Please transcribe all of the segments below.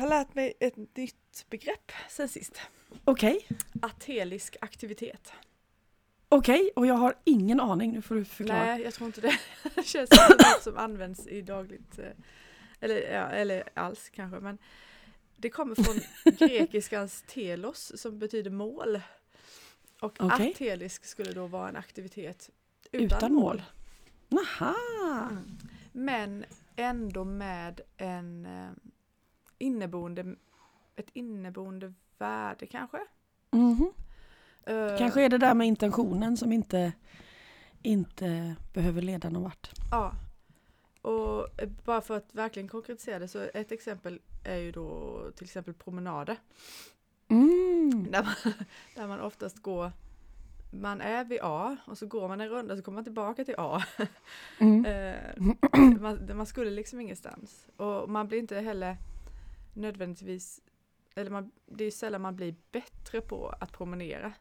Har lärt mig ett nytt begrepp sen sist. Okej, Atelisk aktivitet. okej, och jag har ingen aning. Nu får du förklara. Nej, jag tror inte det. Det känns som något som används i dagligt, eh, eller, ja, eller alls kanske. Men det kommer från grekiskans telos som betyder mål. Och Okej. atelisk skulle då vara en aktivitet utan, Utan mål. mål. Naha! Mm. Men ändå med en eh, inneboende, ett inneboende värde kanske. Mhm. Eh, Kanske är det där med intentionen som inte, inte behöver leda någon vart. Ja. Och eh, bara för att verkligen konkretisera det så ett exempel är ju då till exempel promenader. Mm. Där man, där man oftast går, man är vid A och så går man en runda så kommer man tillbaka till A. Mm. Eh, man, man skulle liksom ingenstans. Och man blir inte heller nödvändigtvis, eller man, det är sällan man blir bättre på att promenera.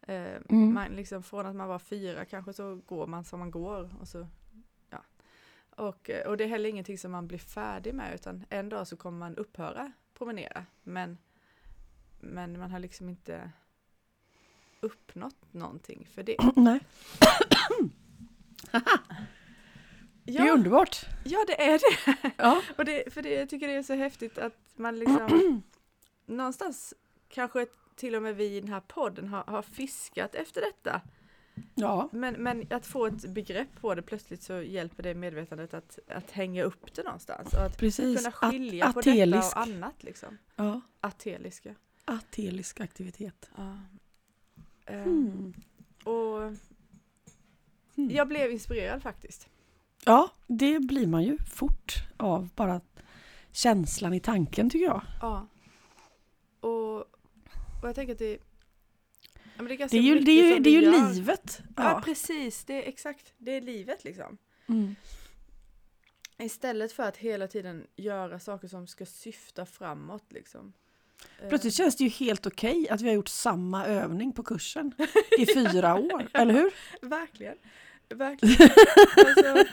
Eh, Mm. man liksom, från att man var fyra kanske så går man som man går. Och, så, ja. och, eh, och det är heller ingenting som man blir färdig med utan en dag så kommer man upphöra promenera. Men, men man har liksom inte uppnått någonting för det. Nej. Det är Ja, underbart. ja det är det. Ja. Och det, för det, jag tycker det är så häftigt att man liksom någonstans kanske till och med vi i den här podden har, har fiskat efter detta. ja. Men, men att få ett begrepp på det plötsligt så hjälper det medvetandet att, att hänga upp det någonstans och att Precis. kunna skilja At- på detta och annat liksom. Ja. Ateliska. Atelisk aktivitet. Ja. Mm. Och Mm. jag blev inspirerad faktiskt. Ja, det blir man ju fort av bara känslan i tanken tycker jag. Ja. Och, och jag tänker att det, ja, det är Det är ju, det är ju, det är ju livet. Ja. Ja. precis, det är exakt, det är livet liksom. Mm. Istället för att hela tiden göra saker som ska syfta framåt liksom. Eh, Plötsligt känns det ju helt okej att vi har gjort samma övning på kursen i fyra år, eller hur? Verkligen. Verkligen. alltså,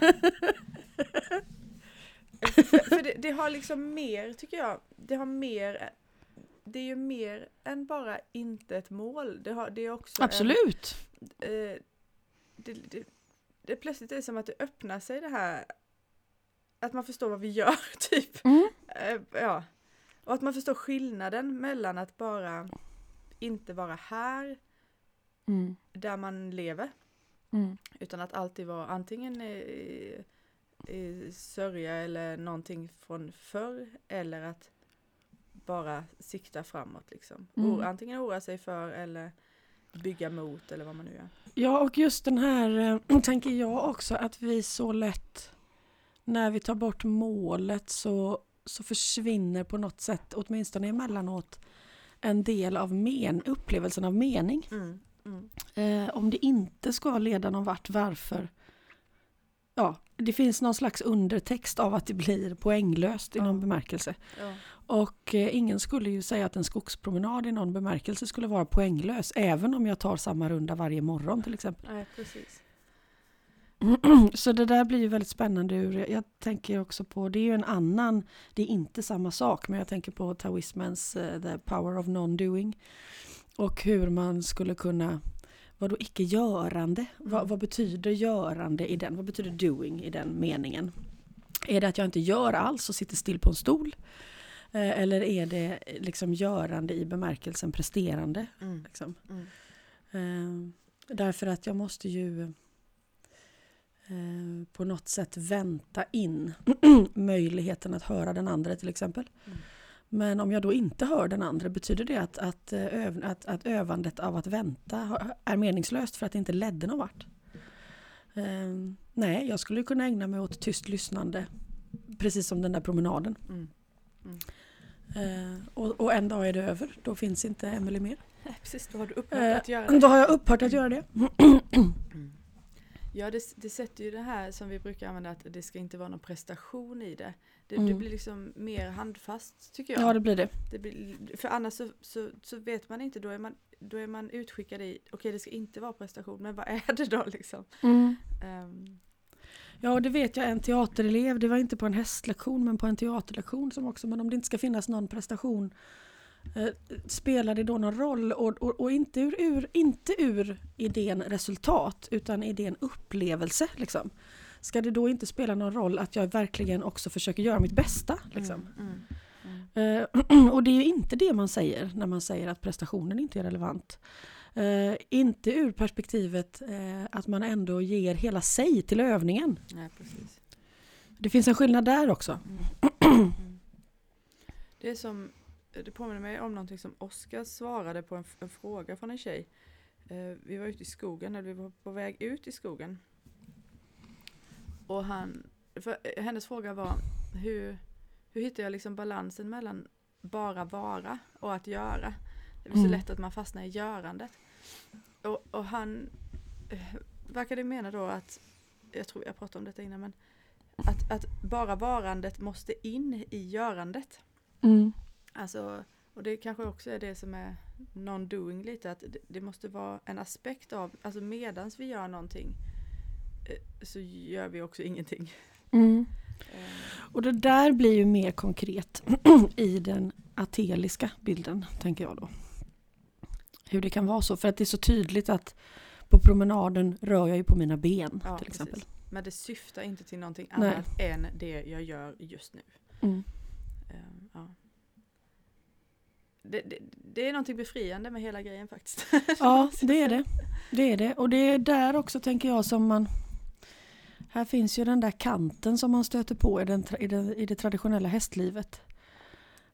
för för det, det har liksom mer, tycker jag, det har mer, det är ju mer än bara inte ett mål. Det, har, det är också Absolut. En, eh, det, det, det plötsligt är det som att det öppnar sig det här, att man förstår vad vi gör, typ. Mm. Eh, ja. Och att man förstår skillnaden mellan att bara inte vara här, Mm. där man lever, Mm. utan att alltid vara antingen i, i sörja eller någonting från förr, eller att bara sikta framåt liksom. Mm. O, antingen oroa sig för eller bygga mot eller vad man nu gör. Ja, och just den här eh, tänker jag också att vi så lätt när vi tar bort målet så, så försvinner på något sätt, åtminstone emellanåt, en del av men, upplevelsen av mening. Mm. Mm. Eh, om det inte ska leda någon vart, varför? Ja, det finns någon slags undertext av att det blir poänglöst i någon bemärkelse. Ja. Och eh, ingen skulle ju säga att en skogspromenad i någon bemärkelse skulle vara poänglös, även om jag tar samma runda varje morgon till exempel. Nej, precis. Så det där blir ju väldigt spännande. Ur, jag tänker också på, det är ju en annan, det är inte samma sak, men jag tänker på taoismens eh, The Power of Non-Doing. Och hur man skulle kunna, vad då icke-görande? Vad, Mm. vad betyder görande i den? Vad betyder doing i den meningen? Är det att jag inte gör alls och sitter still på en stol? Eh, Eller är det eh, liksom görande i bemärkelsen presterande? Mm. Liksom? Mm. Eh, därför att jag måste ju eh, på något sätt vänta in möjligheten att höra den andra till exempel. Mm. Men om jag då inte hör den andra, betyder det att, att, eh, öv, att, att övandet av att vänta är meningslöst för att det inte ledde någon vart? Eh, nej, jag skulle kunna ägna mig åt tyst lyssnande, precis som den där promenaden. Mm. Mm. Eh, och, och en dag är det över, då finns inte Emelie mer. Nej, precis, då har du upphört Eh, att göra det. Då har jag upphört att göra det. Mm. Ja, det, det sätter ju det här som vi brukar använda att det ska inte vara någon prestation i det. Det, det Mm. blir liksom mer handfast tycker jag. Ja, det blir det. Det blir, för annars så, så, så vet man inte, då är man, då är man utskickad i, okej det ska inte vara prestation, men vad är det då liksom? Mm. Ehm, Ja, det vet jag en teaterelev, det var inte på en hästlektion men på en teaterlektion som också, men om det inte ska finnas någon prestation eh, spelar det då någon roll och, och, och, inte, ur, ur, inte ur idén resultat utan idén upplevelse. Liksom. Ska det då inte spela någon roll att jag verkligen också försöker göra mitt bästa? Liksom? Mm, mm, mm. Eh, och det är ju inte det man säger när man säger att prestationen inte är relevant. Uh, inte ur perspektivet uh, att man ändå ger hela sig till övningen. Nej, precis. Det finns en skillnad där också. Mm. Det är som, det påminner mig om någonting som Oskar svarade på en, en fråga från en tjej. Uh, vi var ute i skogen, eller vi var på väg ut i skogen. Och han, för hennes fråga var hur, hur hittar jag liksom balansen mellan bara vara och att göra? Det är så mm. lätt att man fastnar i görandet. Och, och han eh, verkade mena då att, jag tror jag pratade om detta innan, men att, att bara varandet måste in i görandet. Mm. Alltså, och det kanske också är det som är non-doing lite, att det, det, måste vara en aspekt av, alltså medans vi gör någonting eh, så gör vi också ingenting. Mm. Eh. Och det där blir ju mer konkret i den ateliska bilden, tänker jag då hur det kan vara så. För att det är så tydligt att på promenaden rör jag ju på mina ben ja, till exempel. Precis. Men det syftar inte till någonting annat Nej. än det jag gör just nu. Mm. Um, ja. det, det, det, är någonting befriande med hela grejen faktiskt. ja, det är det. Det är det. Och det är där också tänker jag som man här finns ju den där kanten som man stöter på i, den, i, den, i det traditionella hästlivet.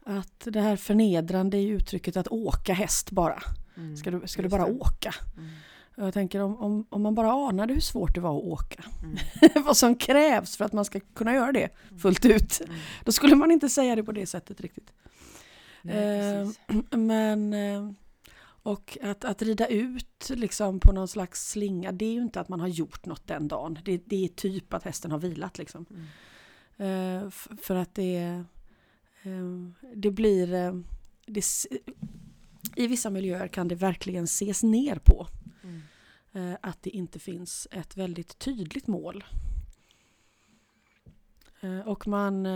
Att det här förnedrande i uttrycket att åka häst bara. Mm, ska du, ska du bara det. åka? Mm. Jag tänker om, om, om man bara anade hur svårt det var att åka. Mm. vad som krävs för att man ska kunna göra det mm. fullt ut. Mm. Då skulle man inte säga det på det sättet riktigt. Nej, eh, men eh, och att, att rida ut liksom på någon slags slinga, det är ju inte att man har gjort något den dagen. Det, det är typ att hästen har vilat liksom. Mm. Eh, för att det, eh, det blir eh, det, i vissa miljöer kan det verkligen ses ner på. Mm. Att det inte finns ett väldigt tydligt mål. Och man,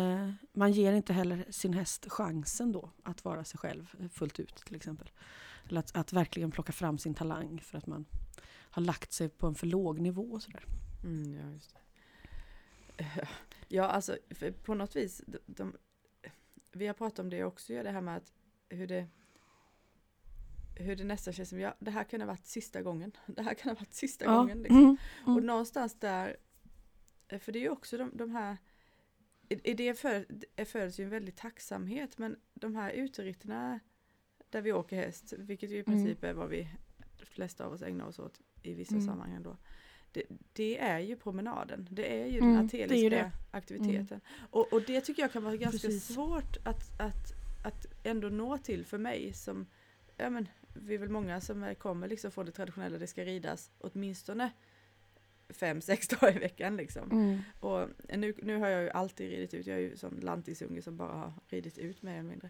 man ger inte heller sin häst chansen då att vara sig själv fullt ut till exempel. Eller att, att verkligen plocka fram sin talang för att man har lagt sig på en för låg nivå. Och sådär. Mm, ja, just det. ja, alltså på något vis, de, de, vi har pratat om det också, det här med att hur det hur det nästan känns som, ja det här kan ha varit sista gången. Det här kan ha varit sista ja. gången. Liksom. Mm. Mm. Och någonstans där, eh, för det är ju också de, de här, i, det föds ju en väldig tacksamhet, men de här uteritterna där vi åker häst, vilket ju i mm. princip är vad vi, flesta av oss ägnar oss åt i vissa mm. sammanhang då. Det, det, är ju promenaden, det är ju mm, den ateliska aktiviteten. Mm. Och, och, det tycker jag kan vara ganska Precis. svårt att, att, att ändå nå till för mig som ja, men, vi är väl många som kommer liksom från det traditionella, det ska ridas åtminstone fem, sex dagar i veckan liksom. Mm. Och nu, nu har jag ju alltid ridit ut, jag är ju sån lantisunge som bara har ridit ut mer eller mindre.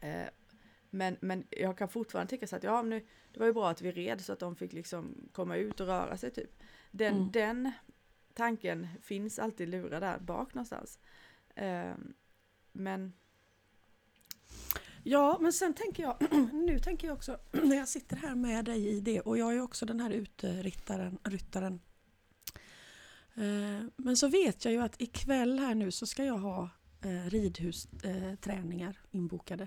Eh, men, men jag kan fortfarande tänka så att ja, nu, det var ju bra att vi red så att de fick liksom komma ut och röra sig typ. Den, mm. den tanken finns alltid lurad där bak någonstans. Eh, men Ja, men sen tänker jag, nu tänker jag också, när jag sitter här med dig i det och jag är också den här uterittaren, ryttaren. Eh, men så vet jag ju att ikväll här nu så ska jag ha eh, ridhusträningar eh, inbokade.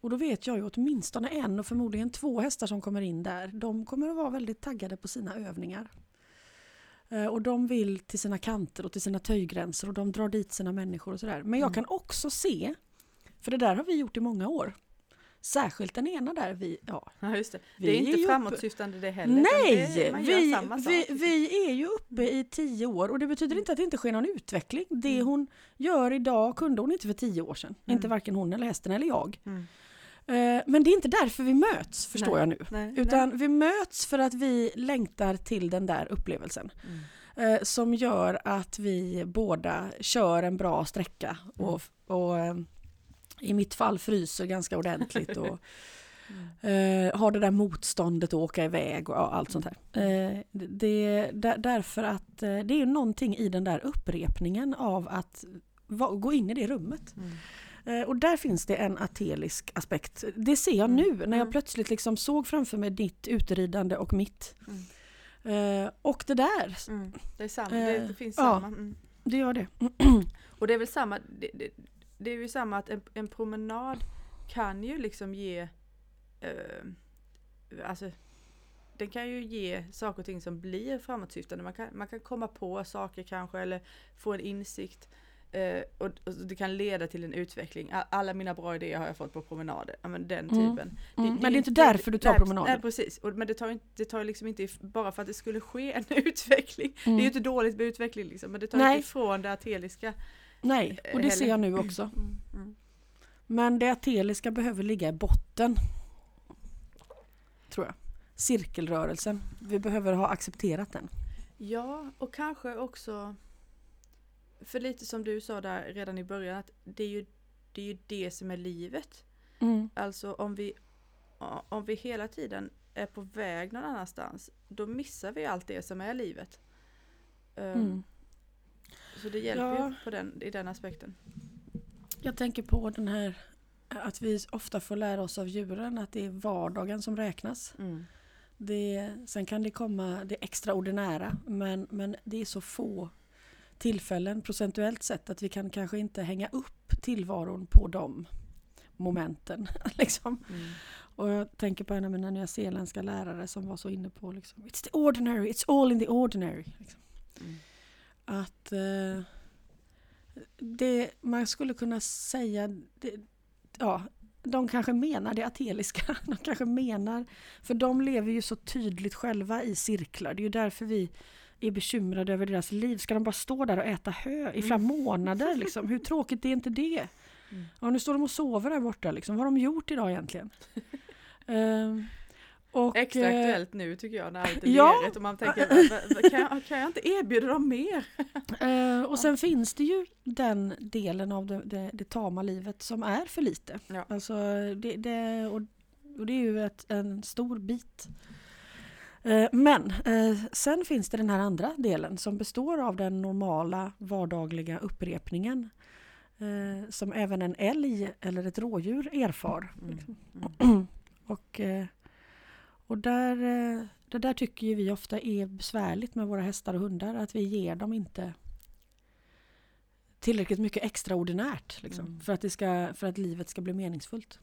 Och då vet jag ju åtminstone en och förmodligen två hästar som kommer in där. De kommer att vara väldigt taggade på sina övningar. Och de vill till sina kanter och till sina töjgränser och de drar dit sina människor och sådär. Men jag mm. kan också se för det där har vi gjort i många år. Särskilt den ena där vi, ja. ja just det. det är inte är framåtsyftande det heller. Nej! Det, vi, vi, vi, är ju uppe i tio år och det betyder inte att det inte sker någon utveckling. Det mm. hon gör idag kunde hon inte för tio år sedan. Mm. Inte varken hon eller hästen eller jag. Mm. Eh, men det är inte därför vi möts, förstår nej, jag nu. Nej, Utan nej. vi möts för att vi längtar till den där upplevelsen. Mm. Eh, som gör att vi båda kör en bra sträcka och, mm. och eh, i mitt fall fryser ganska ordentligt och Eh, har det där motståndet att åka iväg och allt sånt här. Det, där, därför att det är någonting i den där upprepningen av att gå in i det rummet. Mm. Eh, och där finns det en atelisk aspekt. Det ser jag Mm. nu när jag Mm. plötsligt liksom såg framför mig ditt uteridande och mitt. Mm. Eh, och det där, Mm. Det är samma, Eh, det, det finns ja. samma. Mm. det gör det. Och det är väl samma, det, det, det är ju samma att en, en promenad kan ju liksom ge, eh, alltså den kan ju ge saker och ting som blir framåtsyftande. Man kan, man kan komma på saker kanske eller få en insikt. Eh, och, och det kan leda till en utveckling. Alla mina bra idéer har jag fått på promenader. Ja, men den Mm. typen. Mm. Men det är inte därför du tar promenader. Nej precis, och, men det tar, inte, det tar liksom inte, bara för att det skulle ske en utveckling. Det är Mm. ju inte dåligt med utveckling liksom, men det tar Nej. inte ifrån det ateliska. Nej, och det ser jag nu också. Mm, mm. Men det ateliska behöver ligga i botten. Tror jag. Cirkelrörelsen. Vi behöver ha accepterat den. Ja, och kanske också för lite som du sa där redan i början att det är ju det, är ju det som är livet. Mm. Alltså om vi, om vi hela tiden är på väg någon annanstans då missar vi allt det som är livet. Um, Mm. Så det hjälper Ja. ju på den, i den aspekten. Jag tänker på den här att vi ofta får lära oss av djuren att det är vardagen som räknas. Mm. Det, sen kan det komma det extraordinära men, men det är så få tillfällen procentuellt sett att vi kan kanske inte hänga upp tillvaron på de momenten. liksom. Mm. Och jag tänker på en av mina nyzeeländska lärare som var så inne på liksom, It's the ordinary, it's all in the ordinary. Liksom. Mm. Att eh, det, man skulle kunna säga, det, ja, de kanske menar det ateliska. De kanske menar, för de lever ju så tydligt själva i cirklar. Det är ju därför vi är bekymrade över deras liv. Ska de bara stå där och äta hö i flera månader? Liksom? Hur tråkigt är inte det? Mm. Ja, nu står de och sover där borta. Liksom. Vad har de gjort idag egentligen? Ehm, och, Extra eh, aktuellt nu tycker jag när allt är ja. lerigt och man tänker "Va- va- kan jag, kan jag inte erbjuda dem mer? Eh, och sen finns det ju den delen av det, det, det tama livet som är för lite. Ja. Alltså det, det, och, och det är ju ett, en stor bit. Eh, men eh, sen finns det den här andra delen som består av den normala vardagliga upprepningen. Eh, som även en älg eller ett rådjur erfar. Mm. Mm. Och, eh, och där, det där tycker ju vi ofta är besvärligt med våra hästar och hundar. Att vi ger dem inte tillräckligt mycket extraordinärt liksom, Mm. för, att det ska, för att livet ska bli meningsfullt.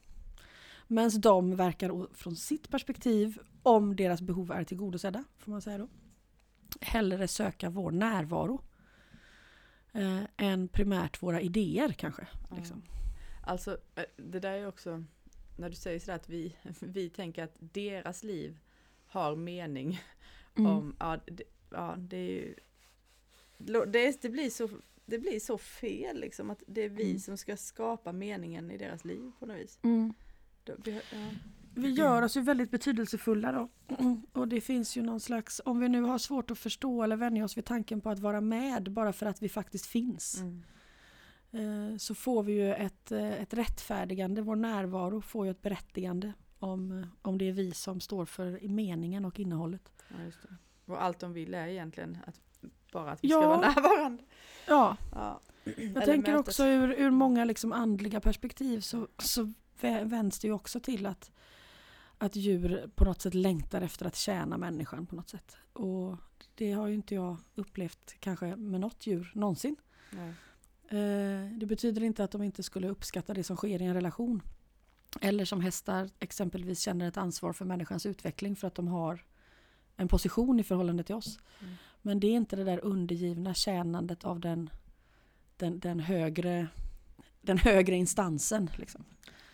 Medan de verkar från sitt perspektiv, om deras behov är tillgodosedda, får man säga då, hellre söka vår närvaro eh, än primärt våra idéer kanske. Liksom. Alltså eh, det där är också när du säger sådär att vi, vi tänker att deras liv har mening. Mm. Om, ja, det, ja, det är ju det, det, blir så, det blir så fel liksom att det är vi Mm. som ska skapa meningen i deras liv på något vis. Mm. Vi, ja. Vi gör oss ju väldigt betydelsefulla då. Och det finns ju någon slags, om vi nu har svårt att förstå eller vänja oss vid tanken på att vara med bara för att vi faktiskt finns. Mm. eh, Så får vi ju ett, eh, ett rättfärdigande, vår närvaro får ju ett berättigande om, eh, om det är vi som står för meningen och innehållet. Ja. Och allt de vill är egentligen att bara att vi Ja. ska vara närvarande. Ja, Ja. jag tänker också ur, ur många liksom andliga perspektiv så, så vänds det ju också till att, att djur på något sätt längtar efter att tjäna människan på något sätt. Och det har ju inte jag upplevt kanske med något djur någonsin. Nej. Eh, Det betyder inte att de inte skulle uppskatta det som sker i en relation. Eller som hästar exempelvis känner ett ansvar för människans utveckling för att de har en position i förhållande till oss. Mm. Men det är inte det där undergivna tjänandet av den, den, den, högre, den högre instansen. Liksom.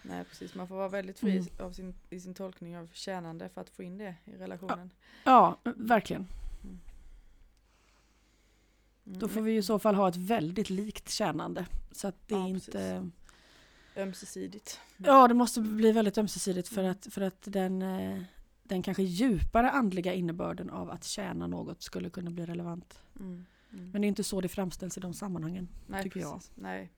Nej precis, man får vara väldigt fri Mm. av sin, i sin tolkning av tjänande för att få in det i relationen. Ja, verkligen. Mm. Då får vi i så fall ha ett väldigt likt tjänande. Så att det Ja, precis. inte... Ömsesidigt. Ja, det måste bli väldigt ömsesidigt för att, för att den, eh, den kanske djupare andliga innebörden av att tjäna något skulle kunna bli relevant. Mm. Mm. Men det är inte så det framställs i de sammanhangen. Nej, tycker jag. precis. Nej.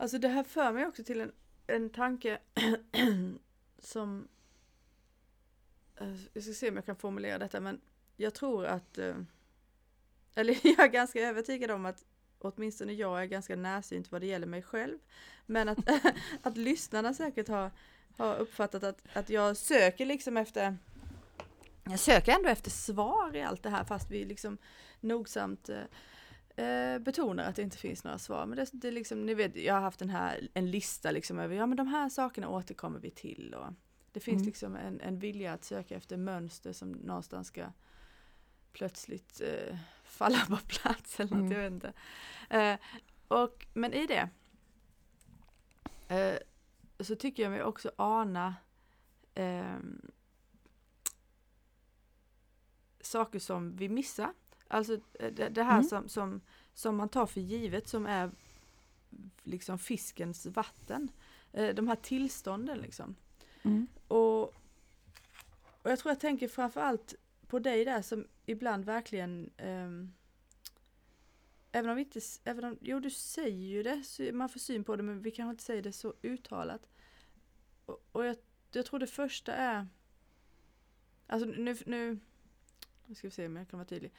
Alltså det här för mig också till en, en tanke som eh, jag ska se om jag kan formulera detta men jag tror att eh, eller jag är ganska övertygad om att åtminstone jag är ganska närsynt vad det gäller mig själv. Men att, att lyssnarna säkert har, har uppfattat att, att jag söker liksom efter jag söker ändå efter svar i allt det här fast vi liksom nogsamt eh, betonar att det inte finns några svar. Men det, det liksom, ni vet, jag har haft den här, en lista liksom över, ja men de här sakerna återkommer vi till och det finns mm. liksom en, en vilja att söka efter mönster som någonstans ska plötsligt eh, falla på plats eller något, mm. jag vet inte. Eh, och, men i det eh, så tycker jag mig också ana ehm, saker som vi missar. Alltså eh, det, det här mm. som, som, som man tar för givet som är liksom fiskens vatten. Eh, de här tillstånden liksom. Mm. Och, och jag tror jag tänker framförallt på dig där som ibland verkligen um, Även om vi inte, även om, jo du säger ju det, man får syn på det men vi kanske inte säger det så uttalat. Och, och jag, jag tror det första är Alltså nu, nu, nu ska vi se om jag kan vara tydlig.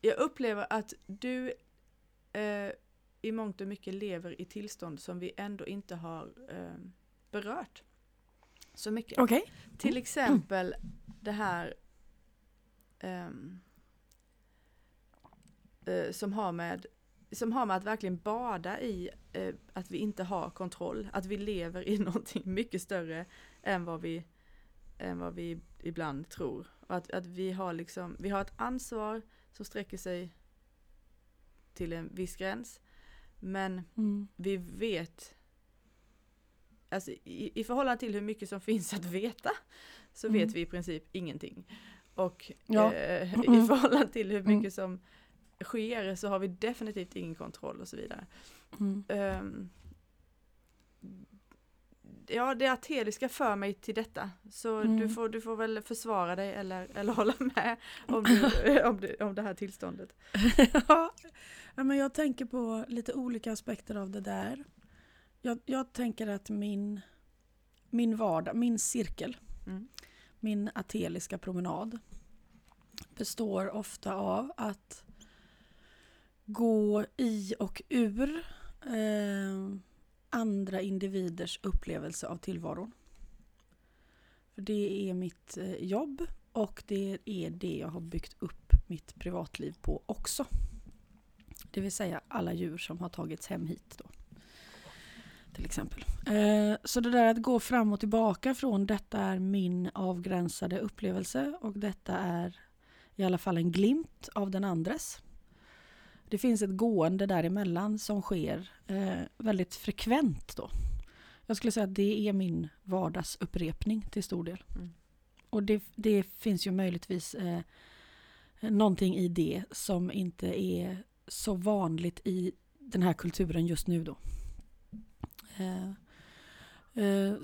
Jag upplever att du eh, i mångt och mycket lever i tillstånd som vi ändå inte har eh, berört så mycket. Okay. Till exempel det här um, uh, som, har med, som har med att verkligen bada i uh, att vi inte har kontroll, att vi lever i någonting mycket större än vad vi, än vad vi ibland tror. Och att, att vi, har liksom, vi har ett ansvar som sträcker sig till en viss gräns. Men mm. vi vet, alltså i, i förhållande till hur mycket som finns att veta, så mm. vet vi i princip ingenting. Och ja. eh, i mm. förhållande till hur mycket som sker så har vi definitivt ingen kontroll och så vidare. Mm. Um, ja, det ateliska för mig till detta. Så mm. du, får, du får väl försvara dig eller, eller hålla med om, du, om, det, om det här tillståndet. ja, men jag tänker på lite olika aspekter av det där. Jag, jag tänker att min, min vardag, min cirkel, mm. min ateliska promenad består ofta av att gå i och ur eh, andra individers upplevelse av tillvaron. För det är mitt eh, jobb och det är det jag har byggt upp mitt privatliv på också. Det vill säga alla djur som har tagits hem hit då. Till exempel. Eh, så det där att gå fram och tillbaka från detta är min avgränsade upplevelse och detta är i alla fall en glimt av den andres. Det finns ett gående däremellan som sker eh, väldigt frekvent då. Jag skulle säga att det är min vardagsupprepning till stor del. Mm. Och det, det, finns ju möjligtvis eh, någonting i det som inte är så vanligt i den här kulturen just nu då. Eh, eh,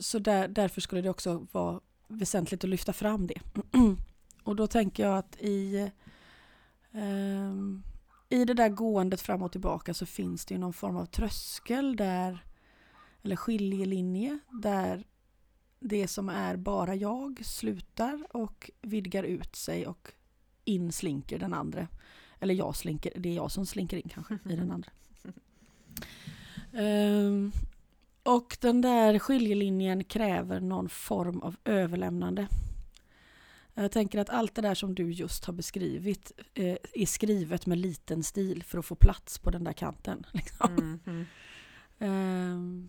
så där, därför skulle det också vara väsentligt att lyfta fram det. Och då tänker jag att i, eh, i det där gåendet fram och tillbaka så finns det ju någon form av tröskel där, eller skiljelinje, där det som är bara jag slutar och vidgar ut sig och in slinker den andra. Eller jag slinker, det är jag som slinker in kanske i den andra. Um, och den där skiljelinjen kräver någon form av överlämnande. Jag tänker att allt det där som du just har beskrivit eh, är skrivet med liten stil för att få plats på den där kanten. Liksom. Mm, mm. Um,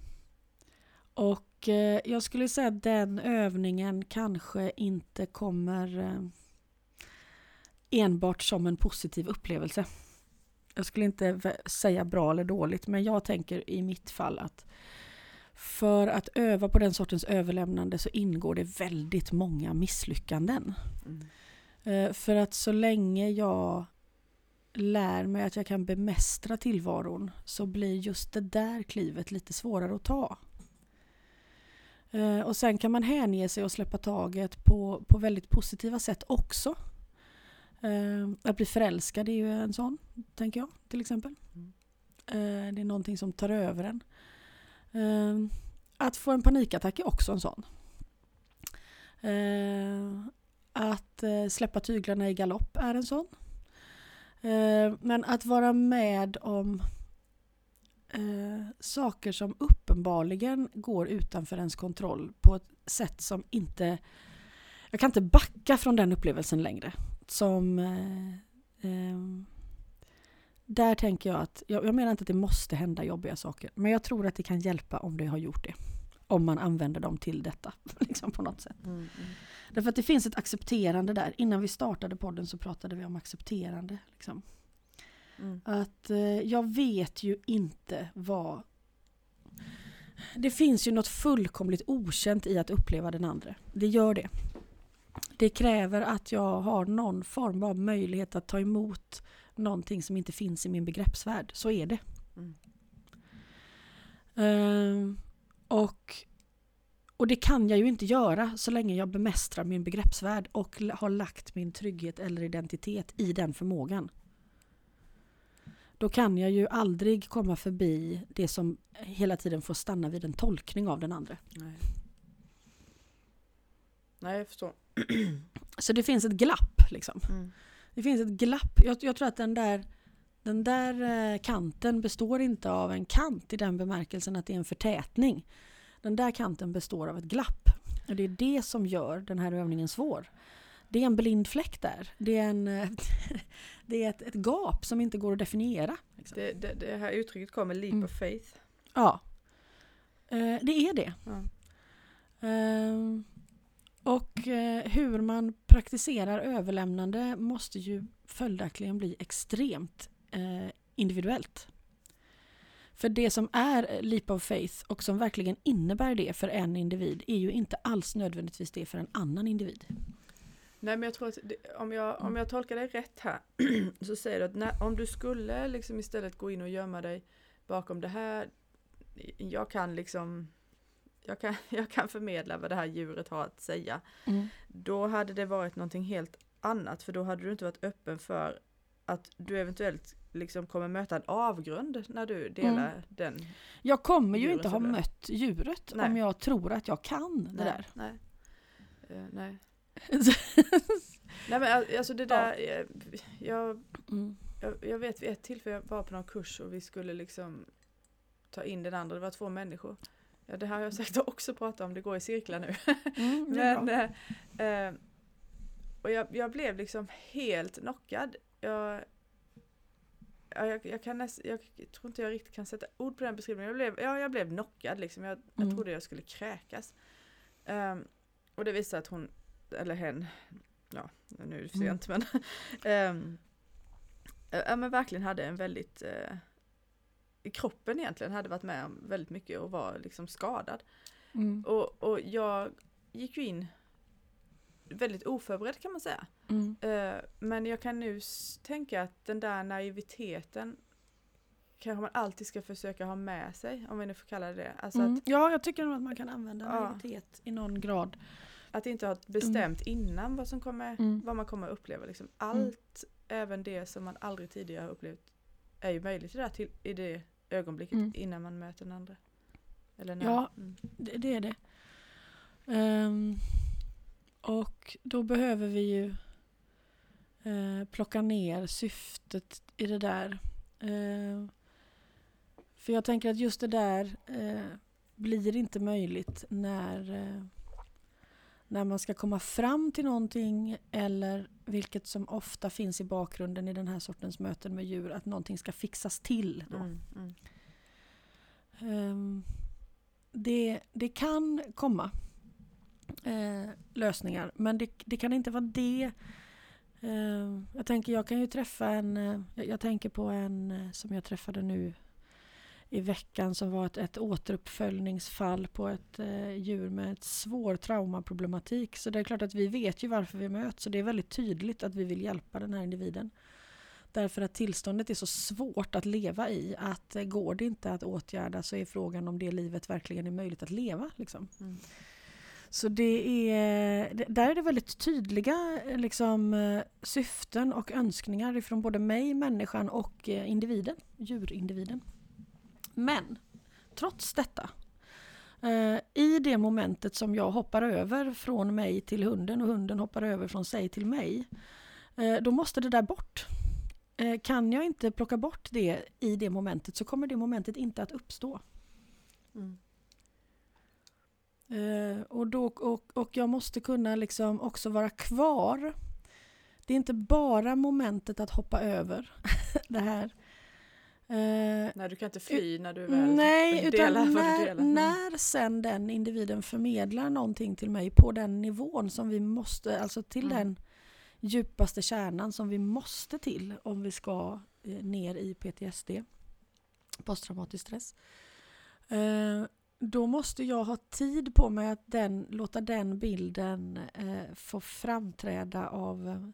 och eh, jag skulle säga att den övningen kanske inte kommer eh, enbart som en positiv upplevelse. Jag skulle inte säga bra eller dåligt, men jag tänker i mitt fall att för att öva på den sortens överlämnande så ingår det väldigt många misslyckanden. Mm. Eh, för att så länge jag lär mig att jag kan bemästra tillvaron så blir just det där klivet lite svårare att ta. Eh, och sen kan man hänge sig och släppa taget på, på väldigt positiva sätt också. Eh, att bli förälskad är ju en sån, tänker jag, till exempel. Mm. Det är någonting som tar över en. Ehm, att få en panikattack är också en sån. Eh, att eh, släppa tyglarna i galopp är en sån. Eh, men att vara med om eh, saker som uppenbarligen går utanför ens kontroll på ett sätt som inte... Jag kan inte backa från den upplevelsen längre. Som... Eh, ehm, där tänker jag att, jag, jag menar inte att det måste hända jobbiga saker, men jag tror att det kan hjälpa om det har gjort det. Om man använder dem till detta, liksom på något sätt. Mm, mm. Därför att det finns ett accepterande där. Innan vi startade podden så pratade vi om accepterande. Liksom. Mm. Att eh, jag vet ju inte vad... Det finns ju något fullkomligt okänt i att uppleva den andra. Det gör det. Det kräver att jag har någon form av möjlighet att ta emot någonting som inte finns i min begreppsvärld. Så är det. Mm. Ehm, och, och det kan jag ju inte göra så länge jag bemästrar min begreppsvärld och har lagt min trygghet eller identitet i den förmågan. Då kan jag ju aldrig komma förbi det som hela tiden får stanna vid en tolkning av den andra. Nej. Nej, jag förstår. Så det finns ett glapp liksom. Mm. Det finns ett glapp. Jag, jag tror att den där, den där eh, kanten består inte av en kant i den bemärkelsen att det är en förtätning. Den där kanten består av ett glapp. Och det är det som gör den här övningen svår. Det är en blind fläck där. Det är, en, eh, det är ett, ett gap som inte går att definiera. Liksom. Det, det, det här uttrycket kommer, leap Mm. of faith. Ja, Eh, det är det. Ja. Ehm, och eh, hur man praktiserar överlämnande måste ju följaktligen bli extremt eh, individuellt. För det som är leap of faith och som verkligen innebär det för en individ är ju inte alls nödvändigtvis det för en annan individ. Nej men jag tror att det, om, jag, Mm. om jag tolkar dig rätt här så säger du att när, om du skulle liksom istället gå in och gömma dig bakom det här, jag kan liksom jag kan, jag kan förmedla vad det här djuret har att säga. Då hade det varit någonting helt annat för då hade du inte varit öppen för att du eventuellt liksom kommer möta en avgrund när du delar Mm. den. Jag kommer ju inte ha eller? mött djuret Nej. om jag tror att jag kan det Nej, där. nej. Eh, nej. nej men al- alltså det där, eh, jag, Mm. jag, jag vet vid ett tillfälle jag var på någon kurs och vi skulle liksom ta in den andra, det var två människor. Ja, det här har jag säkert också pratat om, det går i cirklar nu. Mm, Men, eh, eh, och jag, jag blev liksom helt knockad. Jag, ja, jag, jag, kan näst, jag tror inte jag riktigt kan sätta ord på den beskrivningen. Jag blev, ja, jag blev knockad liksom. Jag, jag Mm. trodde jag skulle kräkas. Ehm, och det visade att hon, eller hen, ja nu är det för Mm. sent men, ehm, ja men verkligen hade en väldigt, eh, i kroppen egentligen hade varit med om väldigt mycket och var liksom skadad. Mm. Och, och jag gick ju in väldigt oförberedd kan man säga. Mm. Eh, men jag kan nu tänka att den där naiviteten kanske man alltid ska försöka ha med sig, om vi nu får kalla det det. Alltså Mm. att, Ja, jag tycker nog att man kan använda Ja. naivitet i någon grad. att inte ha bestämt innan vad, som kommer, Mm. vad man kommer att uppleva. Liksom. Allt, även det som man aldrig tidigare har upplevt, är ju möjligt i det, till, i det ögonblicket Mm. innan man möter den andra. Eller när, Ja. Mm. Det, det är det. Ehm, och då behöver vi ju eh, plocka ner syftet i det där. Ehm, för jag tänker att just det där eh, blir inte möjligt när, eh, när man ska komma fram till någonting eller vilket som ofta finns i bakgrunden i den här sortens möten med djur, att någonting ska fixas till. Då. Mm. Mm. Ehm, det, det kan komma eh, lösningar men det, det kan inte vara det. Ehm, jag tänker jag kan ju träffa en, eh, jag, jag tänker på en eh, som jag träffade nu i veckan som var ett, ett återuppföljningsfall på ett eh, djur med ett svår traumaproblematik. Så det är klart att vi vet ju varför vi möts så det är väldigt tydligt att vi vill hjälpa den här individen. Därför att tillståndet är så svårt att leva i att eh, går det inte att åtgärda så är frågan om det livet verkligen är möjligt att leva. Liksom. Mm. Så det är, där är det väldigt tydliga eh, liksom, eh, syften och önskningar ifrån både mig, människan och eh, individen, djurindividen. Men trots detta Eh, I det momentet som jag hoppar över från mig till hunden och hunden hoppar över från sig till mig, eh, då måste det där bort. Eh, kan jag inte plocka bort det i det momentet så kommer det momentet inte att uppstå. Mm. Eh, och, då, och, och jag måste kunna liksom också vara kvar. Det är inte bara momentet att hoppa över det här. Eh, Nej, du kan inte fly när du väl Nej, utan när, delar. Mm. när sen den individen förmedlar någonting till mig på den nivån som vi måste, alltså till Mm. den djupaste kärnan som vi måste till om vi ska eh, ner i PTSD, posttraumatisk stress. Eh, då måste jag ha tid på mig att den, låta den bilden få framträda av...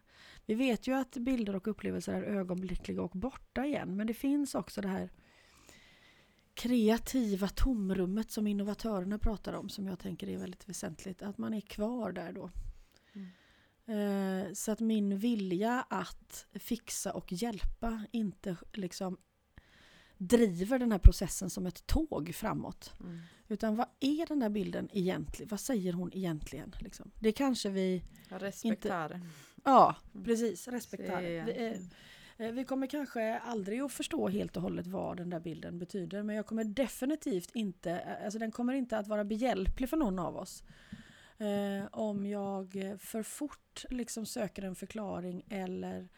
Vi vet ju att bilder och upplevelser är ögonblickliga och borta igen, men det finns också det här kreativa tomrummet som innovatörerna pratar om, som jag tänker är väldigt väsentligt. Att man är kvar där då. Mm. Eh, så att min vilja att fixa och hjälpa inte liksom driver den här processen som ett tåg framåt. Mm. Utan vad är den där bilden egentligen? Vad säger hon egentligen? Liksom? Det kanske vi... Respektare. Ja, Mm. precis. Respektare. Vi, eh, vi kommer kanske aldrig att förstå helt och hållet vad den där bilden betyder. Men jag kommer definitivt inte... eh, Alltså den kommer inte att vara behjälplig för någon av oss. Eh, om jag för fort liksom söker en förklaring eller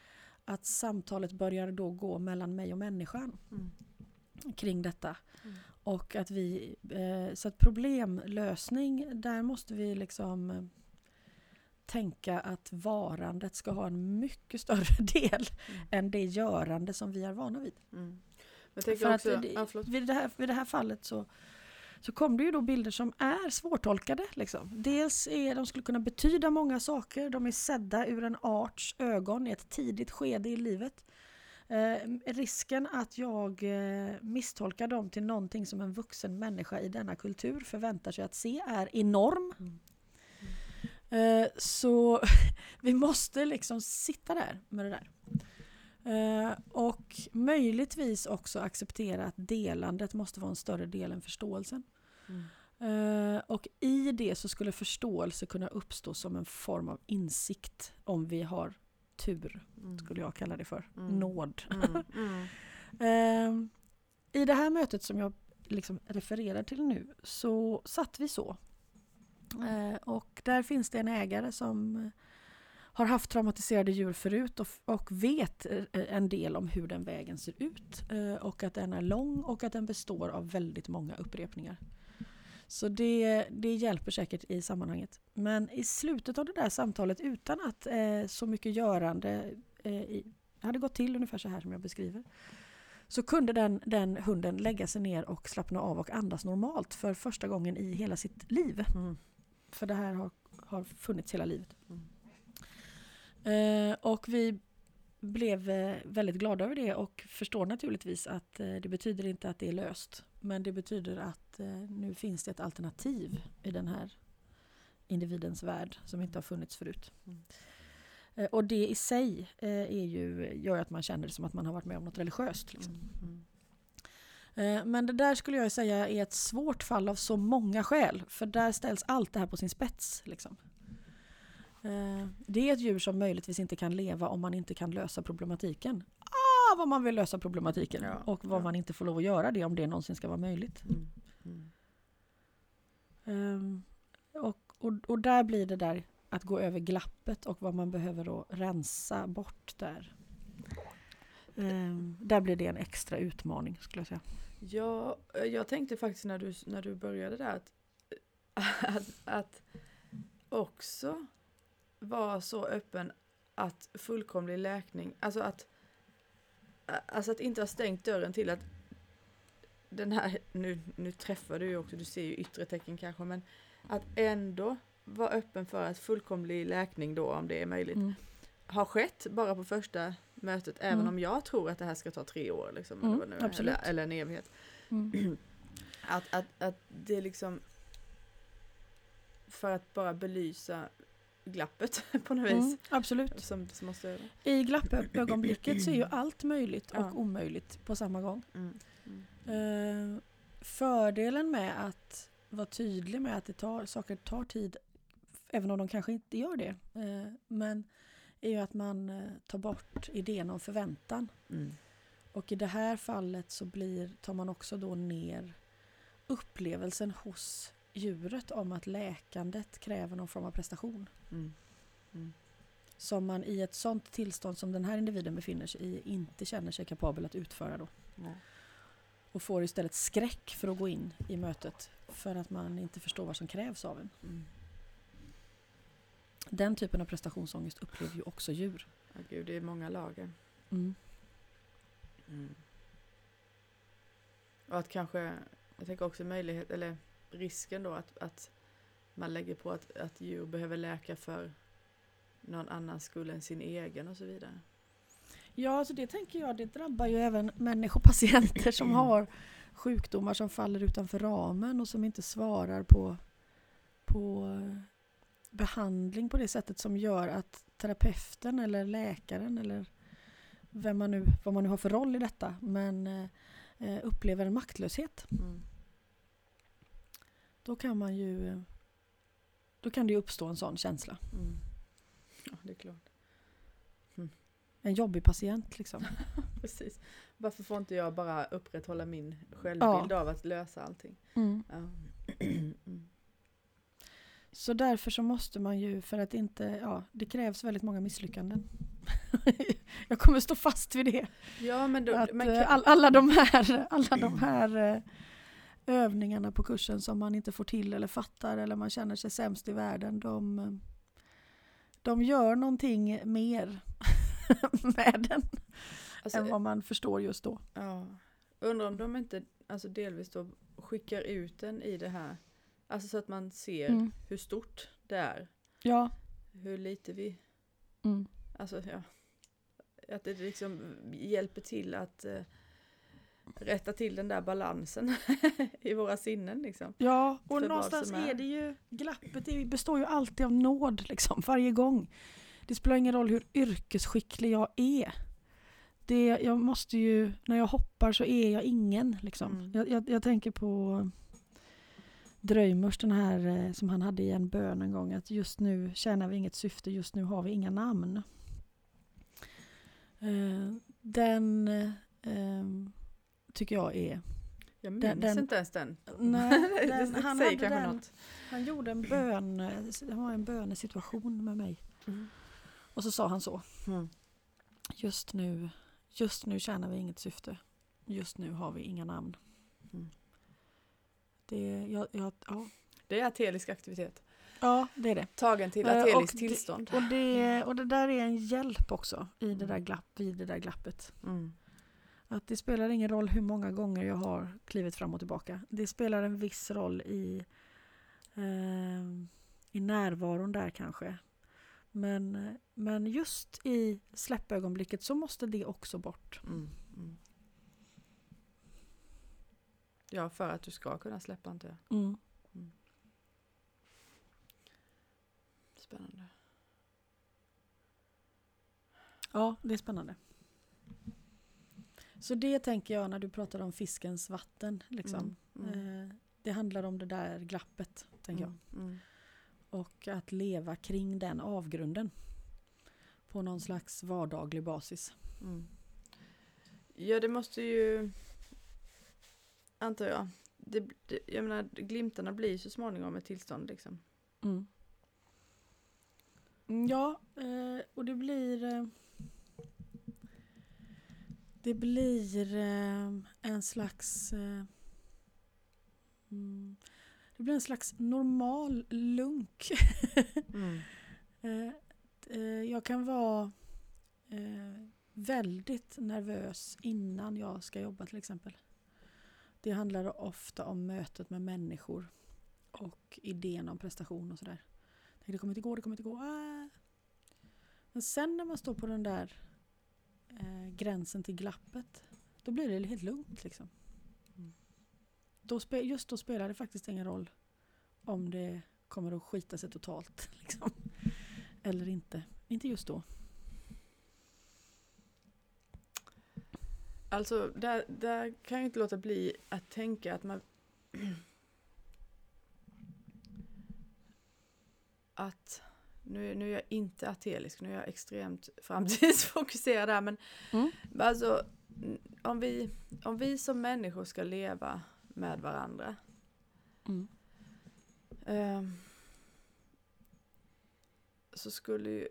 att samtalet börjar då gå mellan mig och människan Mm. Kring detta. Mm. Och att vi, eh, så att problemlösning, där måste vi liksom eh, tänka att varandet ska ha en mycket större del Mm. än det görande som vi är vana vid. Mm. Jag tänker För också, att det, ja, förlåt. vid, det här, vid det här fallet så, så kom det ju då bilder som är svårtolkade. Liksom. Dels är de skulle kunna betyda många saker, de är sedda ur en arts ögon i ett tidigt skede i livet. Eh, risken att jag eh, misstolkar dem till någonting som en vuxen människa i denna kultur förväntar sig att se är enorm. Mm. Eh, så vi måste liksom sitta där med det där. Eh, och möjligtvis också acceptera att delandet måste vara en större del än förståelsen. Mm. Eh, och i det så skulle förståelse kunna uppstå som en form av insikt om vi har tur, Mm. skulle jag kalla det för. Mm. Nåd. Eh, I det här mötet som jag liksom refererar till nu så satt vi så. Eh, och där finns det en ägare som eh, har haft traumatiserade djur förut och, och vet eh, en del om hur den vägen ser ut. Eh, och att den är lång och att den består av väldigt många upprepningar. Så det, det hjälper säkert i sammanhanget. Men i slutet av det där samtalet utan att eh, så mycket görande eh, i, hade gått till ungefär så här som jag beskriver. Så kunde den, den hunden lägga sig ner och slappna av och andas normalt för första gången i hela sitt liv. Mm. För det här har, har funnits hela livet. Mm. Eh, och vi blev eh, väldigt glada över det och förstår naturligtvis att eh, det betyder inte att det är löst. Men det betyder att eh, nu finns det ett alternativ i den här individens värld som inte har funnits förut. Mm. Eh, och det i sig eh, är ju, gör att man känner det som att man har varit med om något religiöst. Liksom. Mm. Mm. Men det där skulle jag säga är ett svårt fall av så många skäl. För där ställs allt det här på sin spets. Liksom. Det är ett djur som möjligtvis inte kan leva om man inte kan lösa problematiken. Ah, vad man vill lösa problematiken. Ja, och vad ja. man inte får lov att göra det om det någonsin ska vara möjligt. Mm. Mm. Um, och, och, och där blir det där att gå över glappet och vad man behöver då rensa bort där. Um, där blir det en extra utmaning skulle jag säga. Ja, jag tänkte faktiskt när du, när du började där att, att, att också vara så öppen att fullkomlig läkning, alltså att, alltså att inte ha stängt dörren till att den här, nu, nu träffar du ju också, du ser ju yttre tecken kanske, men att ändå vara öppen för att fullkomlig läkning då, om det är möjligt, Mm. har skett bara på första mötet, även Mm. om jag tror att det här ska ta tre år liksom, Mm, eller, nu eller, eller en evighet. Mm. Att, att, att det är liksom för att bara belysa glappet på något vis. Mm, absolut. Som, som måste. I glappögonblicket så är ju allt möjligt och Ja. omöjligt på samma gång. Mm. Mm. Eh, fördelen med att vara tydlig med att det tar, saker tar tid, även om de kanske inte gör det. Eh, men är ju att man eh, tar bort idén om förväntan. Mm. Och i det här fallet så blir, tar man också då ner upplevelsen hos djuret om att läkandet kräver någon form av prestation. Mm. Mm. Som man i ett sånt tillstånd som den här individen befinner sig i inte känner sig kapabel att utföra då. Nej. Och får istället skräck för att gå in i mötet för att man inte förstår vad som krävs av en. Mm. Den typen av prestationsångest upplever ju också djur. Ja, gud, det är många lager. Mm. Mm. Och att kanske, jag tänker också möjlighet, eller risken då att, att man lägger på att, att djur behöver läka för någon annans skull än sin egen och så vidare. Ja, alltså det tänker jag, det drabbar ju även människopatienter som Mm. har sjukdomar som faller utanför ramen och som inte svarar på, på eh, behandling på det sättet som gör att terapeuten eller läkaren eller vem man nu, vad man nu har för roll i detta, men eh, eh, upplever en maktlöshet. Mm. Då kan man ju eh, då kan det uppstå en sån känsla. Mm. Ja, det är klart. En jobbig patient liksom. Precis. Varför får inte jag bara upprätthålla min självbild av att lösa allting? Mm. Ja. Mm. Så därför så måste man ju, för att inte, ja, det krävs väldigt många misslyckanden. Jag kommer stå fast vid det. Ja, men, då, Att, men eh, kan- all, alla de här, alla de här eh, övningarna på kursen som man inte får till eller fattar eller man känner sig sämst i världen, de, de gör någonting mer med den alltså, än vad man förstår just då. Ja. Undrar om de inte alltså delvis då skickar ut den i det här. Alltså så att man ser Mm. hur stort det är. Ja. Hur lite vi, Mm. alltså ja. Att det liksom hjälper till att eh, rätta till den där balansen i våra sinnen liksom. Ja, och För någonstans är... är. det ju, glappet består ju alltid av nåd liksom, varje gång. Det spelar ingen roll hur yrkesskicklig jag är. Det, jag måste ju, när jag hoppar så är jag ingen liksom. Mm. Jag, jag, jag tänker på Dröjmers, den här eh, som han hade i en bön en gång, att just nu tjänar vi inget syfte, just nu har vi inga namn. Eh, den eh, tycker jag är Jag minns Den- den- inte ens den. Nej, den, han, hade den, något. han gjorde en bön, det var en bönesituation med mig. Mm. Och så sa han så. Mm. Just nu, just nu tjänar vi inget syfte. Just nu har vi inga namn. Mm. Det, ja, ja, ja. Det är atelisk aktivitet. ja, det är det. Tagen till Eh, ateliskt det- tillstånd. Och det, och det där är en hjälp också i det där, Mm. glapp, i det där glappet. Mm. Att det spelar ingen roll hur många gånger jag har klivit fram och tillbaka. Det spelar en viss roll i, eh, i närvaron där kanske. Men, men just i släppögonblicket så måste det också bort. Mm. Mm. Ja, för att du ska kunna släppa antar jag. Mm. Spännande. Ja, det är spännande. Så det tänker jag när du pratar om fiskens vatten. Liksom. Mm. Mm. Eh, det handlar om det där glappet, tänker jag. Mm. Mm. Och att leva kring den avgrunden. På någon slags vardaglig basis. Mm. Ja, det måste ju, antar jag, det, det, jag menar glimtarna blir så småningom ett tillstånd liksom. Mm. Mm, Ja, eh, och det blir... Eh, det blir eh, en slags... Mm, det blir en slags normal lunk. Mm. Eh, eh, jag kan vara eh, väldigt nervös innan jag ska jobba till exempel. Det handlar ofta om mötet med människor och idén om prestation och sådär. Det kommer inte gå, det kommer inte gå. Ah. Men sen när man står på den där eh, gränsen till glappet, då blir det helt lugnt liksom. Då just då spelar det faktiskt ingen roll om det kommer att skita sig totalt. Liksom. Eller inte. Inte just då. Alltså, där, där kan jag inte låta bli att tänka att man... att nu, nu är jag inte atelisk, nu är jag extremt framtidsfokuserad här men Mm. alltså om vi, om vi som människor ska leva med varandra Mm. ehm, så skulle ju,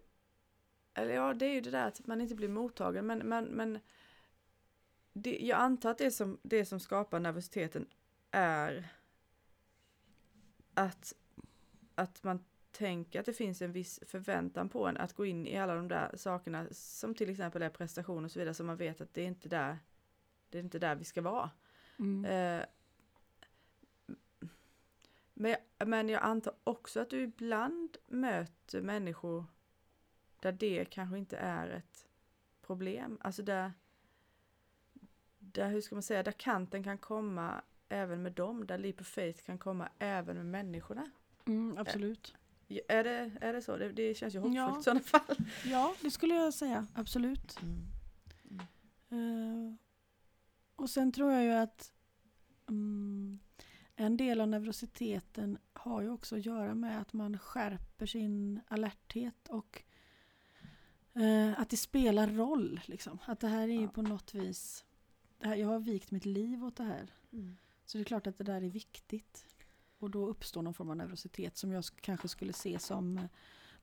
eller ja det är ju det där att man inte blir mottagen men, men, men det, jag antar att det som, det som skapar nervositeten är att, att man tänker att det finns en viss förväntan på en att gå in i alla de där sakerna som till exempel är prestation och så vidare som man vet att det är inte där det är inte där vi ska vara. Mm. Eh, men, jag, antar också att du ibland möter människor där det kanske inte är ett problem. Alltså där, där hur ska man säga, där kanten kan komma även med dem, där leap of faith kan komma även med människorna. Mm, absolut. Ja, Är det, är det så? Det, det känns ju hoppfullt Ja. i sådana fall. Ja, det skulle jag säga. Absolut. Mm. Eh, och sen tror jag ju att mm, en del av neurositeten har ju också att göra med att man skärper sin alerthet och eh, att det spelar roll. Liksom. Att det här är ju Ja. på något vis, här, jag har vikt mitt liv åt det här. Mm. Så det är klart att det där är viktigt. Och då uppstår någon form av neurositet som jag sk- kanske skulle se som eh,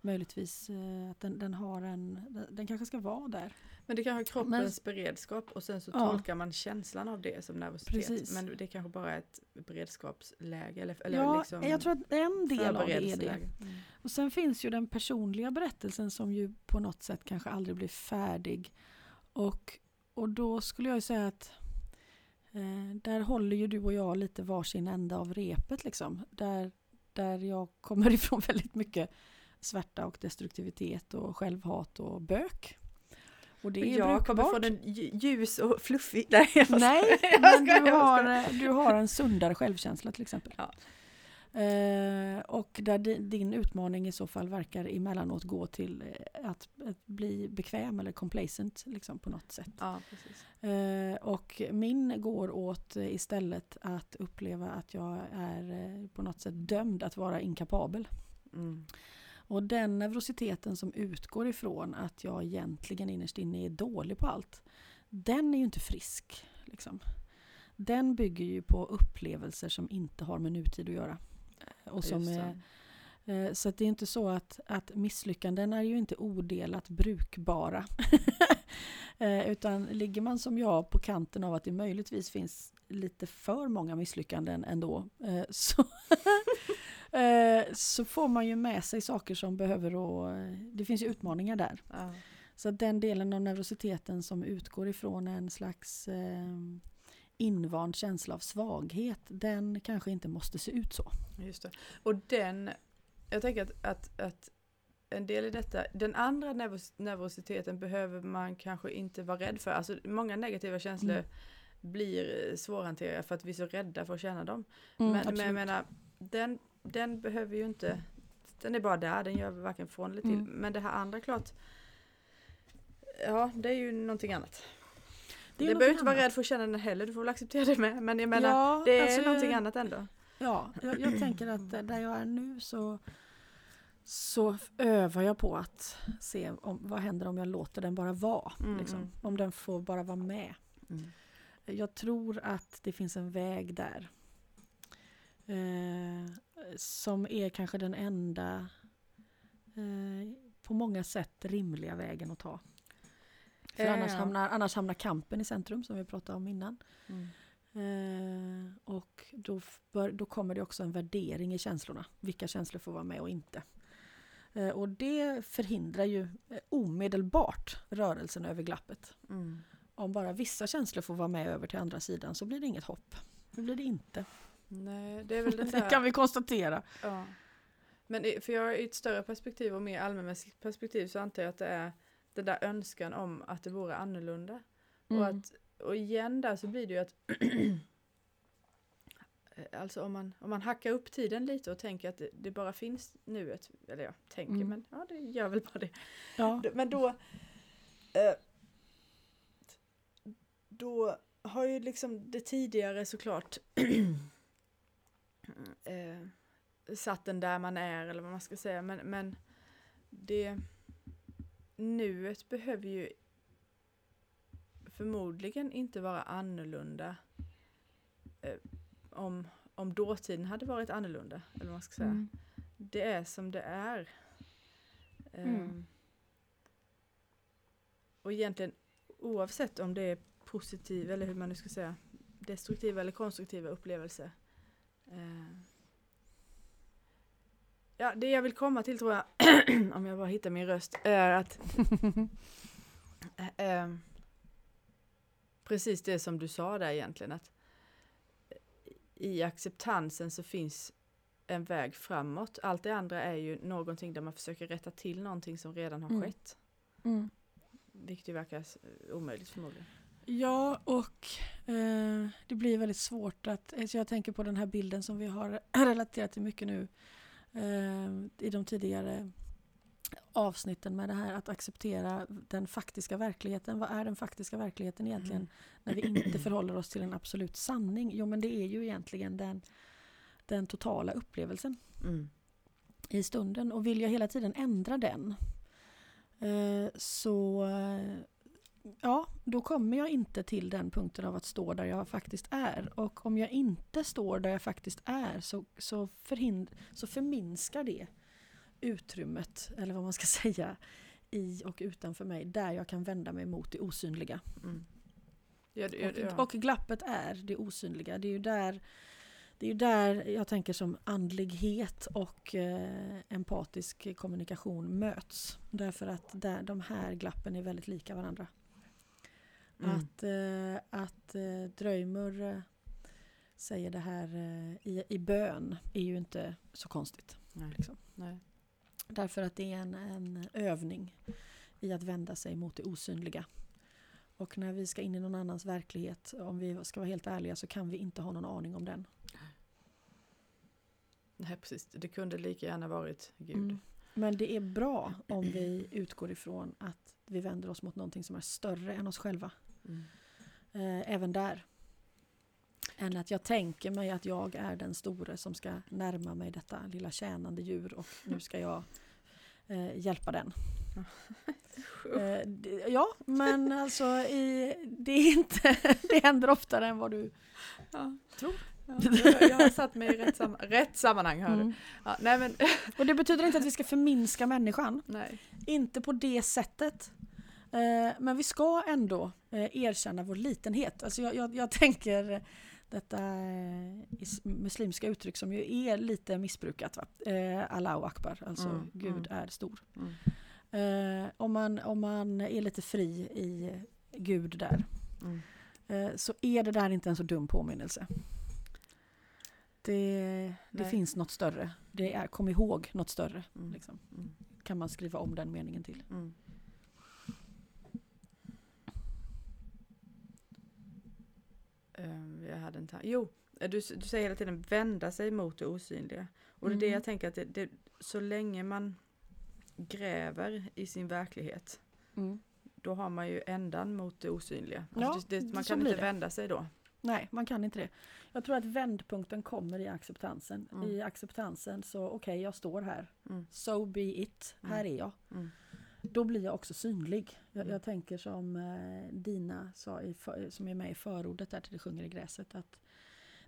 möjligtvis eh, att den, den har en, den, kanske ska vara där. Men det kanske är kroppens beredskap och sen så Ja. tolkar man känslan av det som nervositet. Precis. Men det kanske bara är ett beredskapsläge eller, eller ja, liksom jag tror att en del av det är det. Mm. Och sen finns ju den personliga berättelsen som ju på något sätt kanske aldrig blir färdig. Och, och då skulle jag ju säga att eh, där håller ju du och jag lite varsin ända av repet liksom. Där, där jag kommer ifrån väldigt mycket svärta och destruktivitet och självhat och bök. Och det är jag kommer brukbart. från en lj- ljus och fluffig... Nej, jag. Nej, Jag men du har, eh, du har en sundare självkänsla till exempel. Ja. Eh, och där di, din utmaning i så fall verkar emellanåt gå till eh, att, att bli bekväm eller complacent liksom, på något sätt. Ja. Eh, och min går åt eh, istället att uppleva att jag är på något sätt dömd att vara inkapabel. Mm. Och den neurositeten som utgår ifrån att jag egentligen innerst inne är dålig på allt, den är ju inte frisk. Liksom. Den bygger ju på upplevelser som inte har med nutid att göra. Eh, Och som är, eh, så det är inte så att, att misslyckanden är ju inte odelat brukbara. Eh, Utan ligger man som jag på kanten av att det möjligtvis finns lite för många misslyckanden ändå så, eh, så får man ju med sig saker som behöver och Det finns ju utmaningar där. Ja. Så den delen av neurositeten som utgår ifrån en slags eh, invand känsla av svaghet, den kanske inte måste se ut så. Just det. Och den, jag tänker att, att, att en del i detta, den andra nervos, nervositeten behöver man kanske inte vara rädd för. Alltså många negativa känslor Mm. blir eh, svårhanterliga för att vi är så rädda för att känna dem. Mm, men, men jag menar, den, den behöver ju inte, den är bara där, den gör varken från eller till. Mm. Men det här andra klart, ja det är ju någonting annat. Det Det behöver inte vara rädd för att känna den heller, du får väl acceptera det med. Men jag menar, Ja, det är alltså, någonting annat ändå. Ja, jag, jag tänker att där jag är nu så, så övar jag på att se om, vad händer om jag låter den bara vara. Mm, liksom. mm. Om den får bara vara med. Jag tror att det finns en väg där. Eh, som är kanske den enda eh, på många sätt rimliga vägen att ta. För Eh, annars, ja. hamnar, annars hamnar kampen i centrum som vi pratade om innan. Mm. Eh, och då, bör, då kommer det också en värdering i känslorna. Vilka känslor får vara med och inte. Eh, och det förhindrar ju eh, omedelbart rörelsen över glappet. Mm. Om bara vissa känslor får vara med över till andra sidan så blir det inget hopp. Det blir det inte. Nej, det är väl Det där... kan vi konstatera. Ja. Men för jag i ett större perspektiv och mer allmänmässigt perspektiv så antar jag att det är den där önskan om att det vore annorlunda. Och, Mm. att, och igen där så blir det ju att Alltså om man, om man hackar upp tiden lite och tänker att det, det bara finns nuet, eller ja, tänker Mm. men ja det gör väl bara det. Ja. Men då eh, Då har ju liksom det tidigare såklart eh, satt den där man är eller vad man ska säga. Men, men det nuet behöver ju förmodligen inte vara annorlunda eh, om, om dåtiden hade varit annorlunda. Eller vad man ska säga. Mm. Det är som det är. Mm. Ehm, och egentligen oavsett om det är positiv eller hur man nu ska säga destruktiva eller konstruktiva upplevelser. Eh, ja, det jag vill komma till tror jag, om jag bara hittar min röst, är att eh, precis det som du sa där egentligen, att i acceptansen så finns en väg framåt. Allt det andra är ju någonting där man försöker rätta till någonting som redan har Mm. skett. Mm. Vilket ju verkar omöjligt förmodligen. Ja, och eh, det blir väldigt svårt att... Alltså jag tänker på den här bilden som vi har relaterat till mycket nu eh, i de tidigare avsnitten med det här att acceptera den faktiska verkligheten. Vad är den faktiska verkligheten egentligen när vi inte förhåller oss till en absolut sanning? Jo, men det är ju egentligen den, den totala upplevelsen Mm. i stunden. Och vill jag hela tiden ändra den eh, så ja, då kommer jag inte till den punkten av att stå där jag faktiskt är. Och om jag inte står där jag faktiskt är så, så, förhind- så förminskar det utrymmet, eller vad man ska säga, i och utanför mig, där jag kan vända mig mot det osynliga. Mm. Ja, det- ja, det- ja. Och, och glappet är det osynliga. Det är ju där, det är ju där jag tänker som andlighet och eh, empatisk kommunikation möts. Därför att där, de här glappen är väldigt lika varandra. Mm. Att, eh, att eh, Dröjmur säger det här eh, i, i bön är ju inte så konstigt. Nej. Liksom. Nej. Därför att det är en, en övning i att vända sig mot det osynliga. Och när vi ska in i någon annans verklighet, om vi ska vara helt ärliga, så kan vi inte ha någon aning om den. Nej, precis. Det kunde lika gärna varit Gud. Mm. Men det är bra om vi utgår ifrån att vi vänder oss mot någonting som är större än oss själva. Mm. Eh, även där. Än att jag tänker mig att jag är den store som ska närma mig detta lilla tjänande djur och nu ska jag eh, hjälpa den. Eh, ja, men alltså i, det, är inte, det händer oftare än vad du Ja. tror. Ja, jag, har satt mig i rätt, sam- rätt sammanhang. Hör du. Mm. Ja, nej men, Och det betyder inte att vi ska förminska människan. nej. Inte på det sättet. Eh, men vi ska ändå eh, erkänna vår litenhet. Alltså jag, jag, jag tänker detta eh, muslimska uttryck som ju är lite missbrukat. Va? Allahu akbar, alltså Mm, Gud mm. är stor. Mm. Om, man, om man är lite fri i Gud där Mm. så är det där inte en så dum påminnelse. Det, det finns något större. Det är, kom ihåg något större. Mm. Liksom. Mm. Kan man skriva om den meningen till. Mm. Ehm, jag hade en ta- Jo, eh, du, du säger hela tiden vända sig mot det osynliga. Och det är det Mm. jag tänker att det, det, så länge man gräver i sin verklighet då har man ju ändan mot det osynliga. Ja, Alltså det, det, man kan inte det. vända sig då. Nej, man kan inte det. Jag tror att vändpunkten kommer i acceptansen. Mm. I acceptansen så, okej, jag står här. Mm. So be it. Mm. Här är jag. Då blir jag också synlig. Jag, Mm. jag tänker som eh, Dina sa, i, som är med i förordet där till Det sjunger i gräset. Att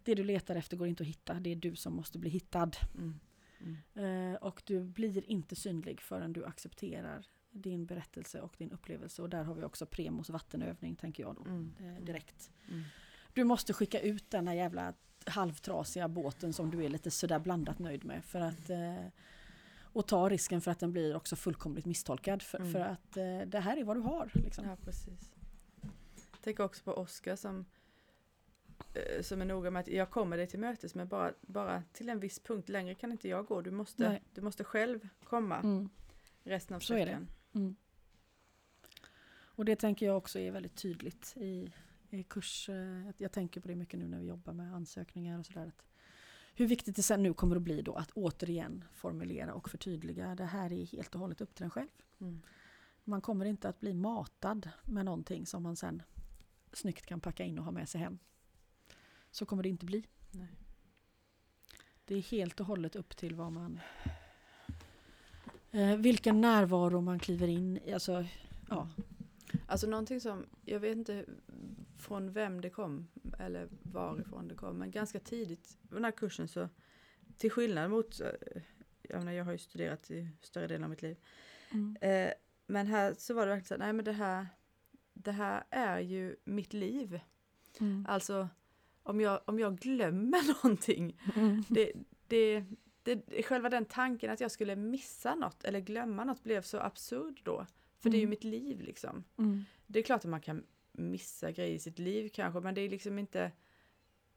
det du letar efter går inte att hitta. Det är du som måste bli hittad. Mm. Mm. Eh, och du blir inte synlig förrän du accepterar din berättelse och din upplevelse. Och där har vi också Premos vattenövning, tänker jag då. Mm. Eh, direkt. Mm. Du måste skicka ut den här jävla halvtrasiga båten som du är lite sådär blandat nöjd med. För att, eh, och ta risken för att den blir också fullkomligt misstolkad. För, Mm. för att eh, det här är vad du har. Liksom. Ja, precis. Jag tänker också på Oskar som, eh, som är noga med att jag kommer dig till mötes men bara, bara till en viss punkt. Längre kan inte jag gå. Du måste, Nej. du måste själv komma Mm. resten av Så sträckan. Mm. Och det tänker jag också är väldigt tydligt i, i kurs. eh, Jag tänker på det mycket nu när vi jobbar med ansökningar och sådär. att Hur viktigt det sen nu kommer att bli då att återigen formulera och förtydliga. Det här är helt och hållet upp till en själv. Mm. Man kommer inte att bli matad med någonting som man sen snyggt kan packa in och ha med sig hem. Så kommer det inte bli. Nej. Det är helt och hållet upp till vad man... Eh, vilken närvaro man kliver in i. Alltså, ja. Alltså någonting som, jag vet inte från vem det kom eller varifrån det kom, men ganska tidigt på den här kursen så till skillnad mot, eh, jag, menar, jag har ju studerat i större delen av mitt liv, Mm. eh, men här så var det verkligen så nej men det här, det här är ju mitt liv. Mm. Alltså om jag, om jag glömmer någonting, Mm. det, det, det, själva den tanken att jag skulle missa något eller glömma något blev så absurd då. För det är ju Mm. mitt liv liksom. Mm. Det är klart att man kan missa grejer i sitt liv kanske, men det är liksom inte...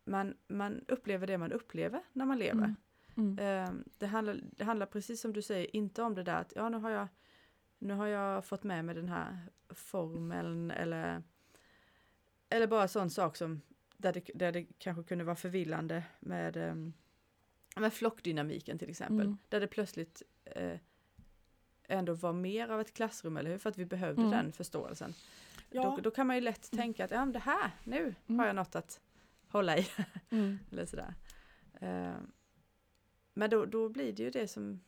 Man, man upplever det man upplever när man lever. Mm. Mm. Eh, det, handlar, det handlar precis som du säger inte om det där att ja, nu har jag, nu har jag fått med mig den här formeln eller, eller bara sån sak som där det, där det kanske kunde vara förvillande med, eh, med flockdynamiken till exempel. Mm. Där det plötsligt eh, ändå var mer av ett klassrum, eller hur? För att vi behövde Mm. den förståelsen. Ja. Då, då kan man ju lätt tänka att ja, det här, nu Mm. har jag något att hålla i. Mm. eller sådär. Eh, men då, då blir det ju det som...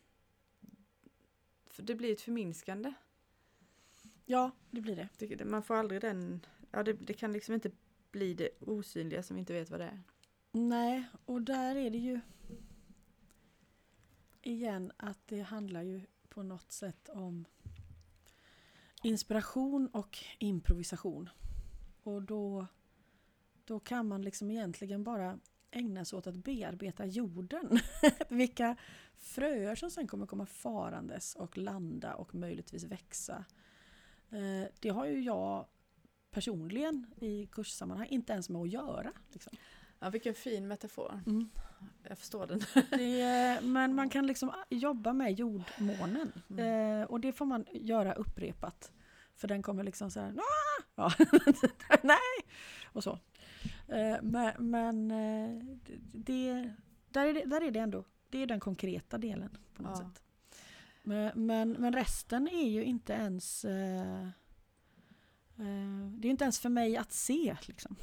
Det blir ett förminskande. ja, det blir det. Man får aldrig den... Ja, det, det kan liksom inte bli det osynliga som vi inte vet vad det är. Nej, och där är det ju igen att det handlar ju på något sätt om inspiration och improvisation. Och då, då kan man liksom egentligen bara ägna sig åt att bearbeta jorden. Vilka fröer som sen kommer komma farandes och landa och möjligtvis växa. Eh, Det har ju jag personligen i kurssammanhang inte ens med att göra. Liksom. Ja, vilken fin metafor. Mm. Jag förstår den. Det, men man kan liksom jobba med jordmånen. Mm. Eh, och det får man göra upprepat. För den kommer liksom så här, ja, nej, och så. Eh, men men eh, det, där, är det, där är det ändå, det är den konkreta delen på något Ja. sätt. Men, men, men resten är ju inte ens, eh, eh, det är inte ens för mig att se liksom.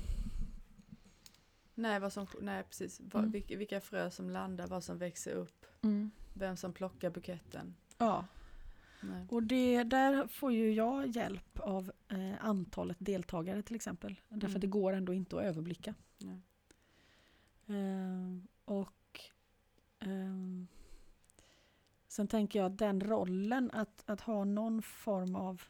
Nej, vad som, nej precis. Mm. vilka, vilka frö som landar, vad som växer upp, vem som plockar buketten. Ja. Nej. Och det, där får ju jag hjälp av eh, antalet deltagare till exempel. Därför Mm. att det går ändå inte att överblicka. Eh, och ehm, sen tänker jag att den rollen att, att ha någon form av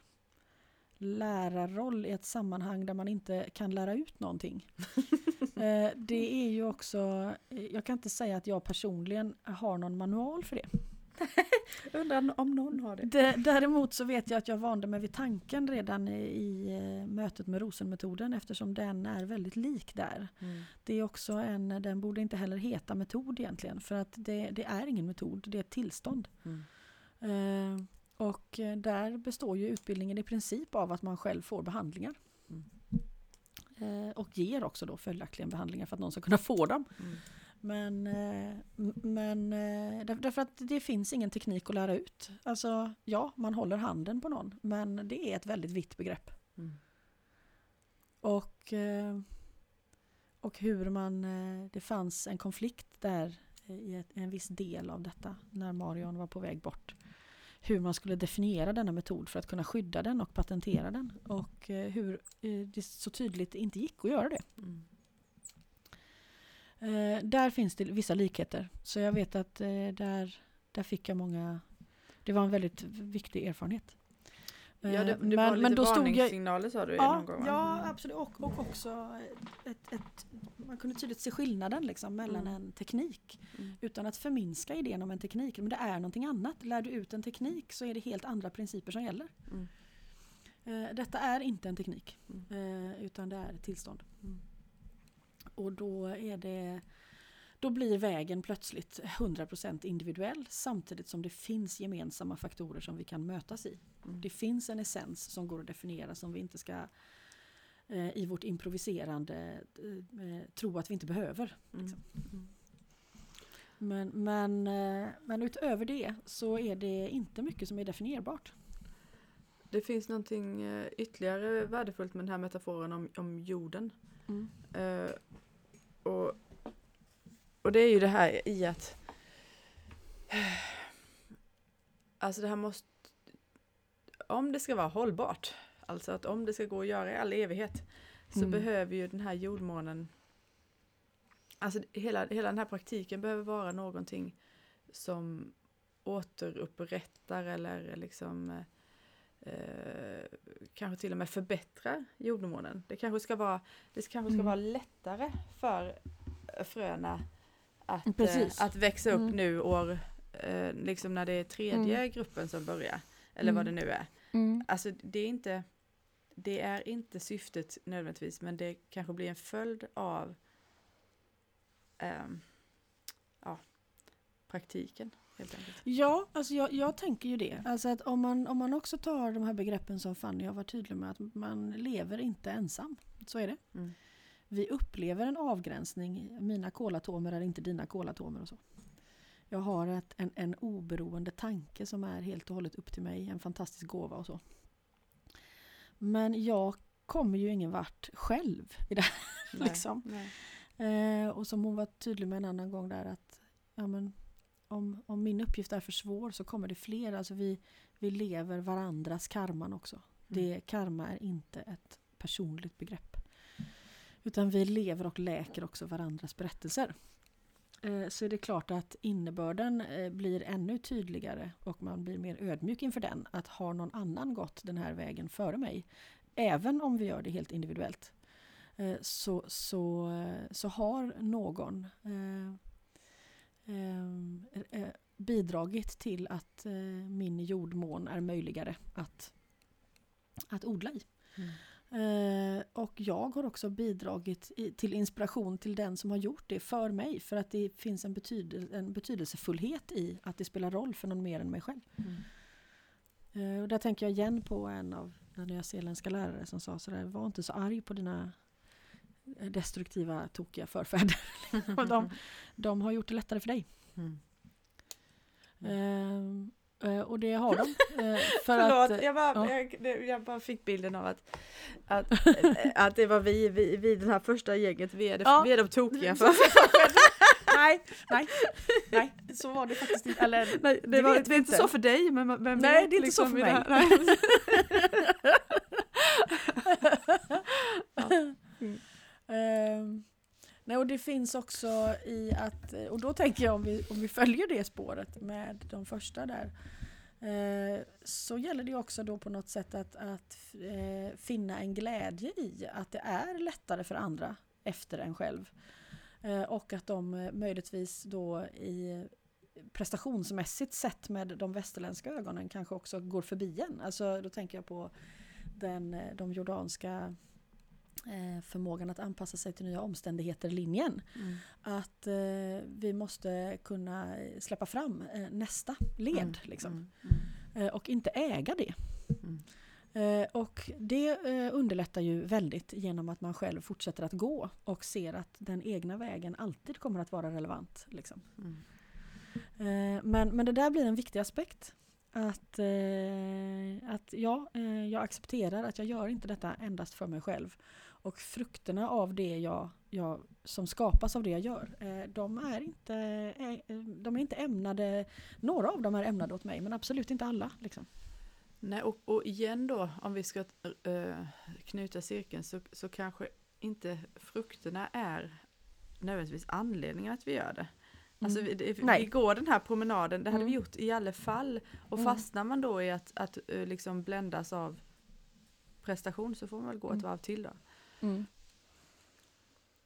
lärarroll i ett sammanhang där man inte kan lära ut någonting. eh, det är ju också, jag kan inte säga att jag personligen har någon manual för det. Undrar om någon har det. Däremot så vet jag att jag vande mig vid tanken redan i, i eh, mötet med rosenmetoden eftersom den är väldigt lik där. Mm. Det är också en, den borde inte heller heta metod egentligen för att det, det är ingen metod, det är ett tillstånd. Mm. Eh, och eh, där består ju utbildningen i princip av att man själv får behandlingar. Mm. Eh, och ger också då följaktligen behandlingar för att någon ska kunna få dem. Men, eh, men eh, där, därför att det finns ingen teknik att lära ut. Alltså ja, man håller handen på någon men det är ett väldigt vitt begrepp. Mm. Och, eh, och hur man, det fanns en konflikt där i en viss del av detta när Marion var på väg bort. Hur man skulle definiera denna metod för att kunna skydda den och patentera den. Och hur det så tydligt inte gick att göra det. Mm. Eh, där finns det vissa likheter. Så jag vet att eh, där, där fick jag många... Det var en väldigt viktig erfarenhet. Ja, det, Eh, det var lite stod jag... varningssignaler sa du Ja, någon gång ja Mm. absolut. Och, och också ett, ett, man kunde tydligt se skillnaden liksom, mellan Mm. en teknik. Mm. Utan att förminska idén om en teknik. Men det är någonting annat. Lär du ut en teknik så är det helt andra principer som gäller. Mm. Eh, detta är inte en teknik. Mm. Eh, utan det är ett tillstånd. Mm. Och då är det då blir vägen plötsligt 100% individuell samtidigt som det finns gemensamma faktorer som vi kan mötas i. Mm. Det finns en essens som går att definiera som vi inte ska eh, i vårt improviserande eh, tro att vi inte behöver. Mm. liksom. Mm. Men, men, eh, men utöver det så är det inte mycket som är definierbart. Det finns någonting eh, ytterligare värdefullt med den här metaforen om, om jorden. Mm. Eh, och, och det är ju det här i att Alltså det här måste... Om det ska vara hållbart, alltså att om det ska gå att göra i all evighet, så Mm. behöver ju den här jordmånen... Alltså hela, hela den här praktiken behöver vara någonting som återupprättar eller liksom eh, kanske till och med förbättrar jordmånen. Det kanske ska vara, det kanske ska Mm. vara lättare för fröna att, eh, att växa upp Mm. nu år, eh, liksom när det är tredje gruppen som börjar. Eller vad det Mm. nu är. Mm. Alltså det är inte, det är inte syftet nödvändigtvis men det kanske blir en följd av ehm, ja, praktiken helt enkelt. Ja, alltså jag, jag tänker ju det. Alltså att om man, om man också tar de här begreppen som Fanny har varit tydlig med, att man lever inte ensam. Så är det. Mm. Vi upplever en avgränsning. Mina kolatomer är inte dina kolatomer och så. Jag har ett, en, en oberoende tanke som är helt och hållet upp till mig. En fantastisk gåva och så. Men jag kommer ju ingen vart själv i det här. Nej, Liksom. nej. Eh, och som hon var tydlig med en annan gång där att ja, men, om, om min uppgift är för svår så kommer det fler. Alltså vi, vi lever varandras karman också. Det, karma är inte ett personligt begrepp. Utan vi lever och läker också varandras berättelser. Eh, så är det klart att innebörden eh, blir ännu tydligare och man blir mer ödmjuk inför den. Att har någon annan gått den här vägen före mig, även om vi gör det helt individuellt, eh, så, så, eh, så har någon eh, eh, bidragit till att eh, min jordmån är möjligare att, att odla i. Mm. Eh, och jag har också bidragit i, till inspiration till den som har gjort det för mig. För att det finns en, betydel, en betydelsefullhet i att det spelar roll för någon mer än mig själv. Mm. Eh, och där tänker jag igen på en av den nyzeeländska lärare som sa sådär, var inte så arg på dina destruktiva, tokiga förfäder. Och de, de har gjort det lättare för dig. Mm. Eh, eh, och det har de. Eh, för Förlåt, att, jag, bara, ja. jag, det- jag bara fick bilden av att, att, att det var vi, vi, vi den här första gänget, vi är, det, Ja. vi är de tokiga för. nej, nej, nej, så var det faktiskt inte. Eller, Nej, det, Det var, vet det är inte så för dig, men, men Nej, det är inte liksom så för mig. det här- nej. Ehm, nej, och det finns också i att, och då tänker jag om vi, om vi följer det spåret med de första där, eh, så gäller det också då på något sätt att, att eh, finna en glädje i att det är lättare för andra efter en själv. Eh, och att de eh, möjligtvis då i prestationsmässigt sett med de västerländska ögonen kanske också går förbi en. Alltså då tänker jag på den, eh, de jordanska förmågan att anpassa sig till nya omständigheter-linjen. Mm. Att eh, vi måste kunna eh, släppa fram eh, nästa led Mm, liksom. mm, eh, och inte äga det. mm, Eh, och det eh, underlättar ju väldigt genom att man själv fortsätter att gå och ser att den egna vägen alltid kommer att vara relevant. Liksom. mm, Eh, men, men det där blir en viktig aspekt. Att, eh, att ja, eh, jag accepterar att jag gör inte detta endast för mig själv. Och frukterna av det jag, jag, som skapas av det jag gör, eh, de, är inte, eh, de är inte ämnade, några av dem är ämnade åt mig, men absolut inte alla. Liksom. Nej, och, och igen då, om vi ska eh, knyta cirkeln, så, så kanske inte frukterna är nödvändigtvis anledningen att vi gör det. Alltså Mm. vi, det, vi går den här promenaden, det hade vi Mm. gjort i alla fall. Och Mm. fastnar man då i att, att liksom bländas av prestation så får man väl gå ett Mm. varv till då. Mm.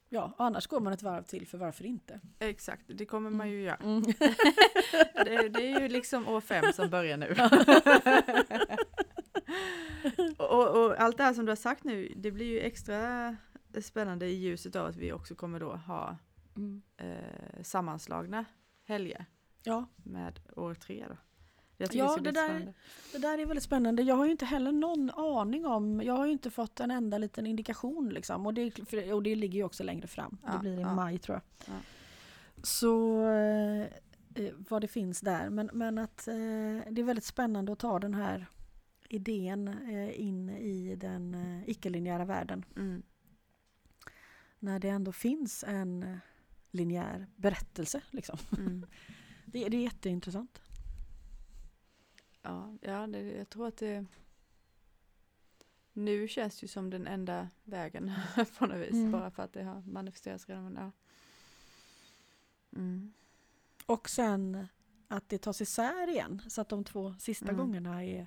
Ja, annars går man ett varv till för varför inte? Exakt, det kommer man ju göra. Mm. Det, det är ju liksom år fem som börjar nu. och, och, och allt det här som du har sagt nu, det blir ju extra spännande i ljuset av att vi också kommer då ha Mm. eh, sammanslagna helger Ja, med år tre då. Ja, det där-. Det där är väldigt spännande. Jag har ju inte heller någon aning om, jag har ju inte fått en enda liten indikation liksom. Och det, och det ligger ju också längre fram. Ja, det blir i ja. maj tror jag. Ja. Så eh, eh, vad det finns där. Men, men att eh, det är väldigt spännande att ta den här idén eh, in i den eh, icke-linjära världen. Mm. När det ändå finns en eh, linjär berättelse. Liksom. Mm. Det, det är jätteintressant. Ja, ja det, jag tror att det nu känns ju som den enda vägen på något vis. Mm. Bara för att det har manifesterats redan. Men, ja. mm. Och sen att det tas isär igen. Så att de två sista Mm. gångerna är...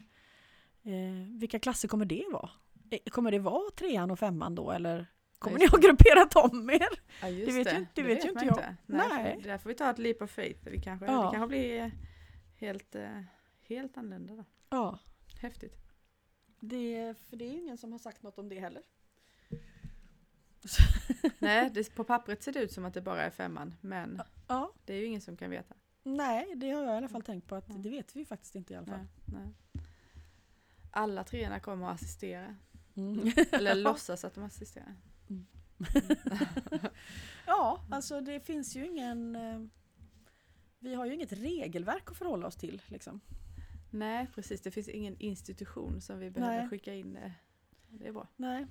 Eh, vilka klasser kommer det vara? Eh, Kommer det vara trean och femman då eller kommer ni ha grupperat om er? Ja, Det vet ju- det vet ju man inte jag. Nej. Nej. för- Där får vi ta ett leap of faith. Vi kanske, Ja. Det kanske blir helt, eh, helt annorlunda då. Ja, Häftigt. det, för det är ingen som har sagt något om det heller. Nej, det, på pappret ser det ut som att det bara är femman. Men Ja, det är ju ingen som kan veta. nej, det har jag i alla fall tänkt på att Ja. det vet vi faktiskt inte i alla fall. Nej, nej. Alla treorna kommer att assistera. Mm. Eller låtsas att de assisterar. Ja, alltså det finns ju ingen... eh, Vi har ju inget regelverk att förhålla oss till. Liksom. Nej, precis. Det finns ingen institution som vi behöver Nej. skicka in. eh, Det är bra. Nej,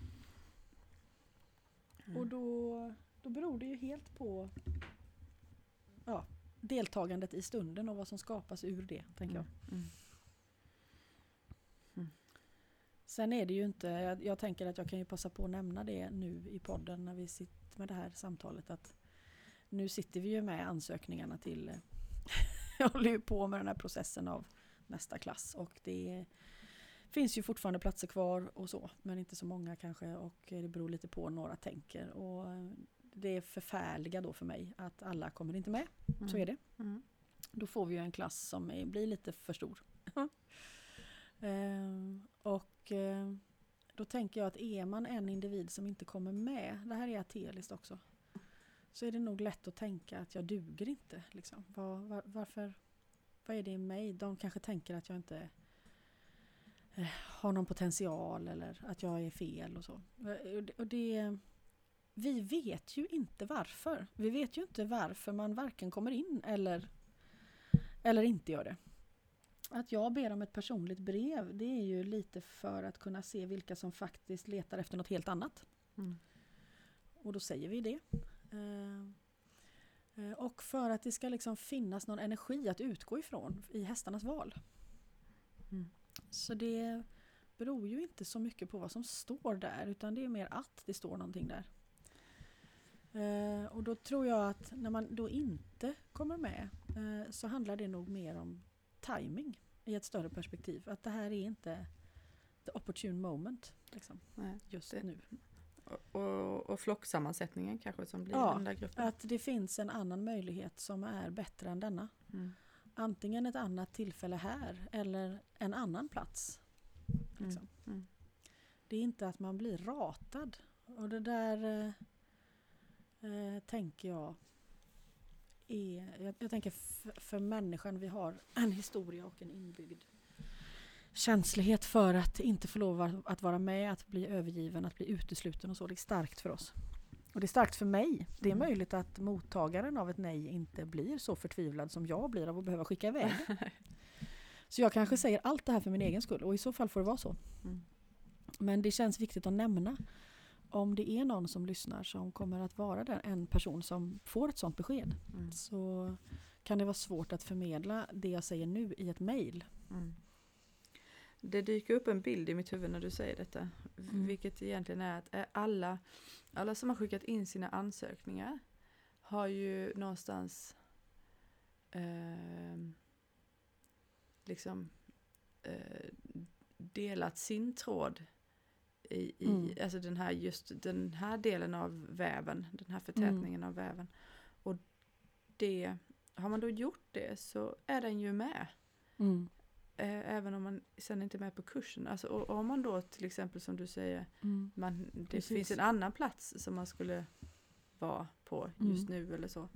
Mm. och då, då beror det ju helt på ja, deltagandet i stunden och vad som skapas ur det. Tänker jag. Mm. Sen är det ju inte, jag, jag tänker att jag kan ju passa på att nämna det nu i podden när vi sitter med det här samtalet att nu sitter vi ju med ansökningarna till, jag håller ju på med den här processen av nästa klass och det finns ju fortfarande platser kvar och så men inte så många kanske och det beror lite på hur några tänker och det är förfärliga då för mig att alla kommer inte med, så är det. Mm. Då får vi ju en klass som är, blir lite för stor. Ehm, och eh, då tänker jag att är man en individ som inte kommer med, det här är ateiskt också, så är det nog lätt att tänka att jag duger inte. Liksom. Var, var, varför, vad är det i mig? De kanske tänker att jag inte eh, har någon potential eller att jag är fel och så. Eh, och det- Och det, vi vet ju inte varför. Vi vet ju inte varför man varken kommer in eller, eller inte gör det. Att jag ber om ett personligt brev det är ju lite för att kunna se vilka som faktiskt letar efter något helt annat. Mm. Och då säger vi det. Eh, Och för att det ska liksom finnas någon energi att utgå ifrån i hästarnas val. Mm. Så det beror ju inte så mycket på vad som står där utan det är mer att det står någonting där. Eh, Och då tror jag att när man då inte kommer med eh, så handlar det nog mer om timing i ett större perspektiv. Att det här är inte the opportune moment liksom, Nej. just Det- nu. Och, och, flocksammansättningen kanske som blir Ja, den där gruppen. Att det finns en annan möjlighet som är bättre än denna. Mm. Antingen ett annat tillfälle här eller en annan plats. Liksom. Mm. Det är inte att man blir ratad. Och det där eh, eh, tänker jag är, jag, jag tänker för människan, vi har en historia och en inbyggd känslighet för att inte få lov att- vara med, att bli övergiven, att bli utesluten och så. Det är starkt för oss. Och det är starkt för mig. Det är Mm. möjligt att mottagaren av ett nej inte blir så förtvivlad som jag blir av att behöva skicka iväg. Så jag kanske säger allt det här för min egen skull och i så fall får det vara så. Mm. Men det känns viktigt att nämna om det är någon som lyssnar som kommer att vara den, en person som får ett sånt besked Mm. så kan det vara svårt att förmedla det jag säger nu i ett mejl. Mm. Det dyker upp en bild i mitt huvud när du säger detta. Mm. Vilket egentligen är att eh, alla, alla som har skickat in sina ansökningar har ju någonstans ehm, liksom eh, delat sin tråd i, i Mm. alltså den här, just den här delen av väven, den här förtätningen av väven. Och det, har man då gjort det så är den ju med. Mm. Eh, även om man sen inte är med på kursen. Alltså, och, om man då till exempel som du säger, Mm. man, det Precis. finns en annan plats som man skulle vara på just Mm. nu eller så.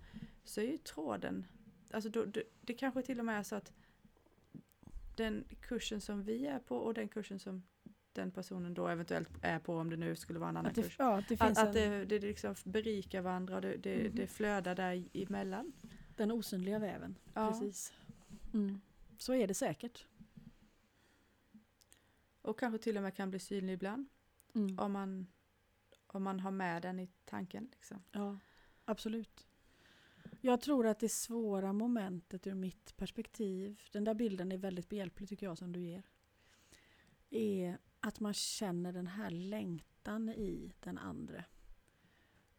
Så är ju tråden, alltså då, det, det kanske till och med är så att den kursen som vi är på och den kursen som den personen då eventuellt är på om det nu skulle vara en annan Att det, kurs. ja, att det Att, att en, det, det liksom berikar varandra och det, det, Mhm. det flödar där emellan. den osynliga väven. Ja. Precis. Mm. Så är det säkert. Och kanske till och med kan bli synlig ibland. Mm. Om man, om man har med den i tanken. Liksom. Ja, absolut. Jag tror att det svåra momentet ur mitt perspektiv, den där bilden är väldigt behjälplig tycker jag som du ger, är att man känner den här längtan i den andra.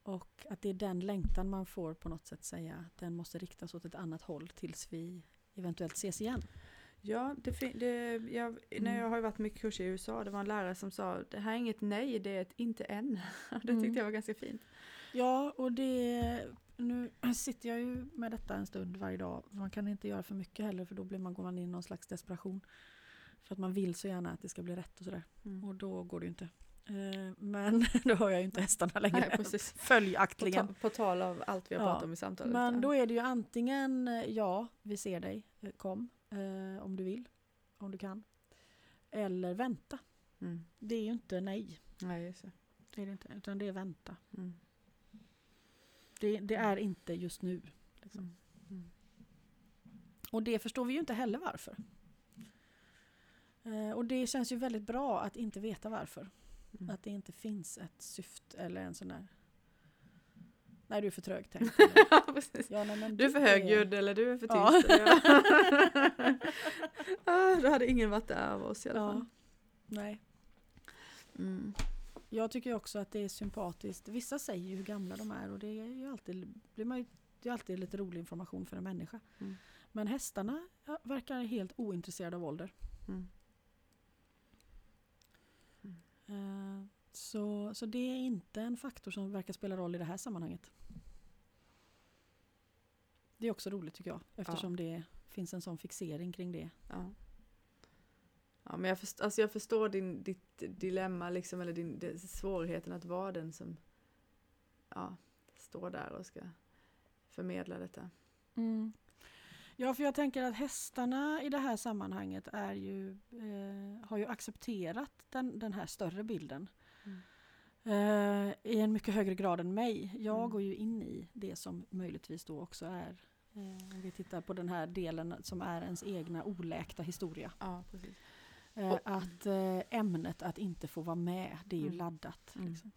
Och att det är den längtan man får på något sätt säga, den måste riktas åt ett annat håll tills vi eventuellt ses igen. Ja, det, det, jag, när jag har varit mycket kurser i USA, det var en lärare som sa det här är inget nej, det är ett inte än. Det Mm. tyckte jag var ganska fint. Ja, och det... Nu sitter jag ju med detta en stund varje dag. Man kan inte göra för mycket heller för då blir man, går man in i någon slags desperation. För att man vill så gärna att det ska bli rätt och sådär. Mm. Och då går det ju inte. Eh, Men då har jag ju inte hästarna längre. Nej, precis. På, Följaktligen. ta, på tal av allt vi har Ja, pratat om i samtalet. Men då är det ju antingen eh, ja, vi ser dig, eh, kom eh, om du vill, om du kan. Eller vänta. Mm. Det är ju inte nej, Nej, just det. det är det inte, utan det är vänta. Mm. Det, det är inte just nu. Liksom. Mm. Mm. Och det förstår vi ju inte heller varför. Eh, och det känns ju väldigt bra att inte veta varför. Mm. Att det inte finns ett syfte eller en sån där... Nej, du är för trög ja, precis. Ja, nej, Du är för högljudd eller du är för tyst. Ja. ah, då hade ingen varit där av oss i alla fall. Nej. Mm. Jag tycker också att det är sympatiskt. Vissa säger ju hur gamla de är och det är ju alltid, blir man ju, det är alltid lite rolig information för en människa. Mm. Men hästarna verkar helt ointresserade av ålder. Mm. Eh, Så, så det är inte en faktor som verkar spela roll i det här sammanhanget. Det är också roligt tycker jag eftersom det finns en sån fixering kring det. Ja. Ja, men jag, först, alltså jag förstår din, ditt dilemma, liksom, eller din, det, svårigheten att vara den som ja, står där och ska förmedla detta. Ja, för jag tänker att hästarna i det här sammanhanget är ju, eh, har ju accepterat den, den här större bilden. Mm. Eh, I en mycket högre grad än mig. Jag Mm. går ju in i det som möjligtvis då också är, eh, om vi tittar på den här delen som är ens egna oläkta historia. Ja, precis. Eh, Och- att ämnet att inte få vara med, det är ju Mm. laddat. Mm. Liksom.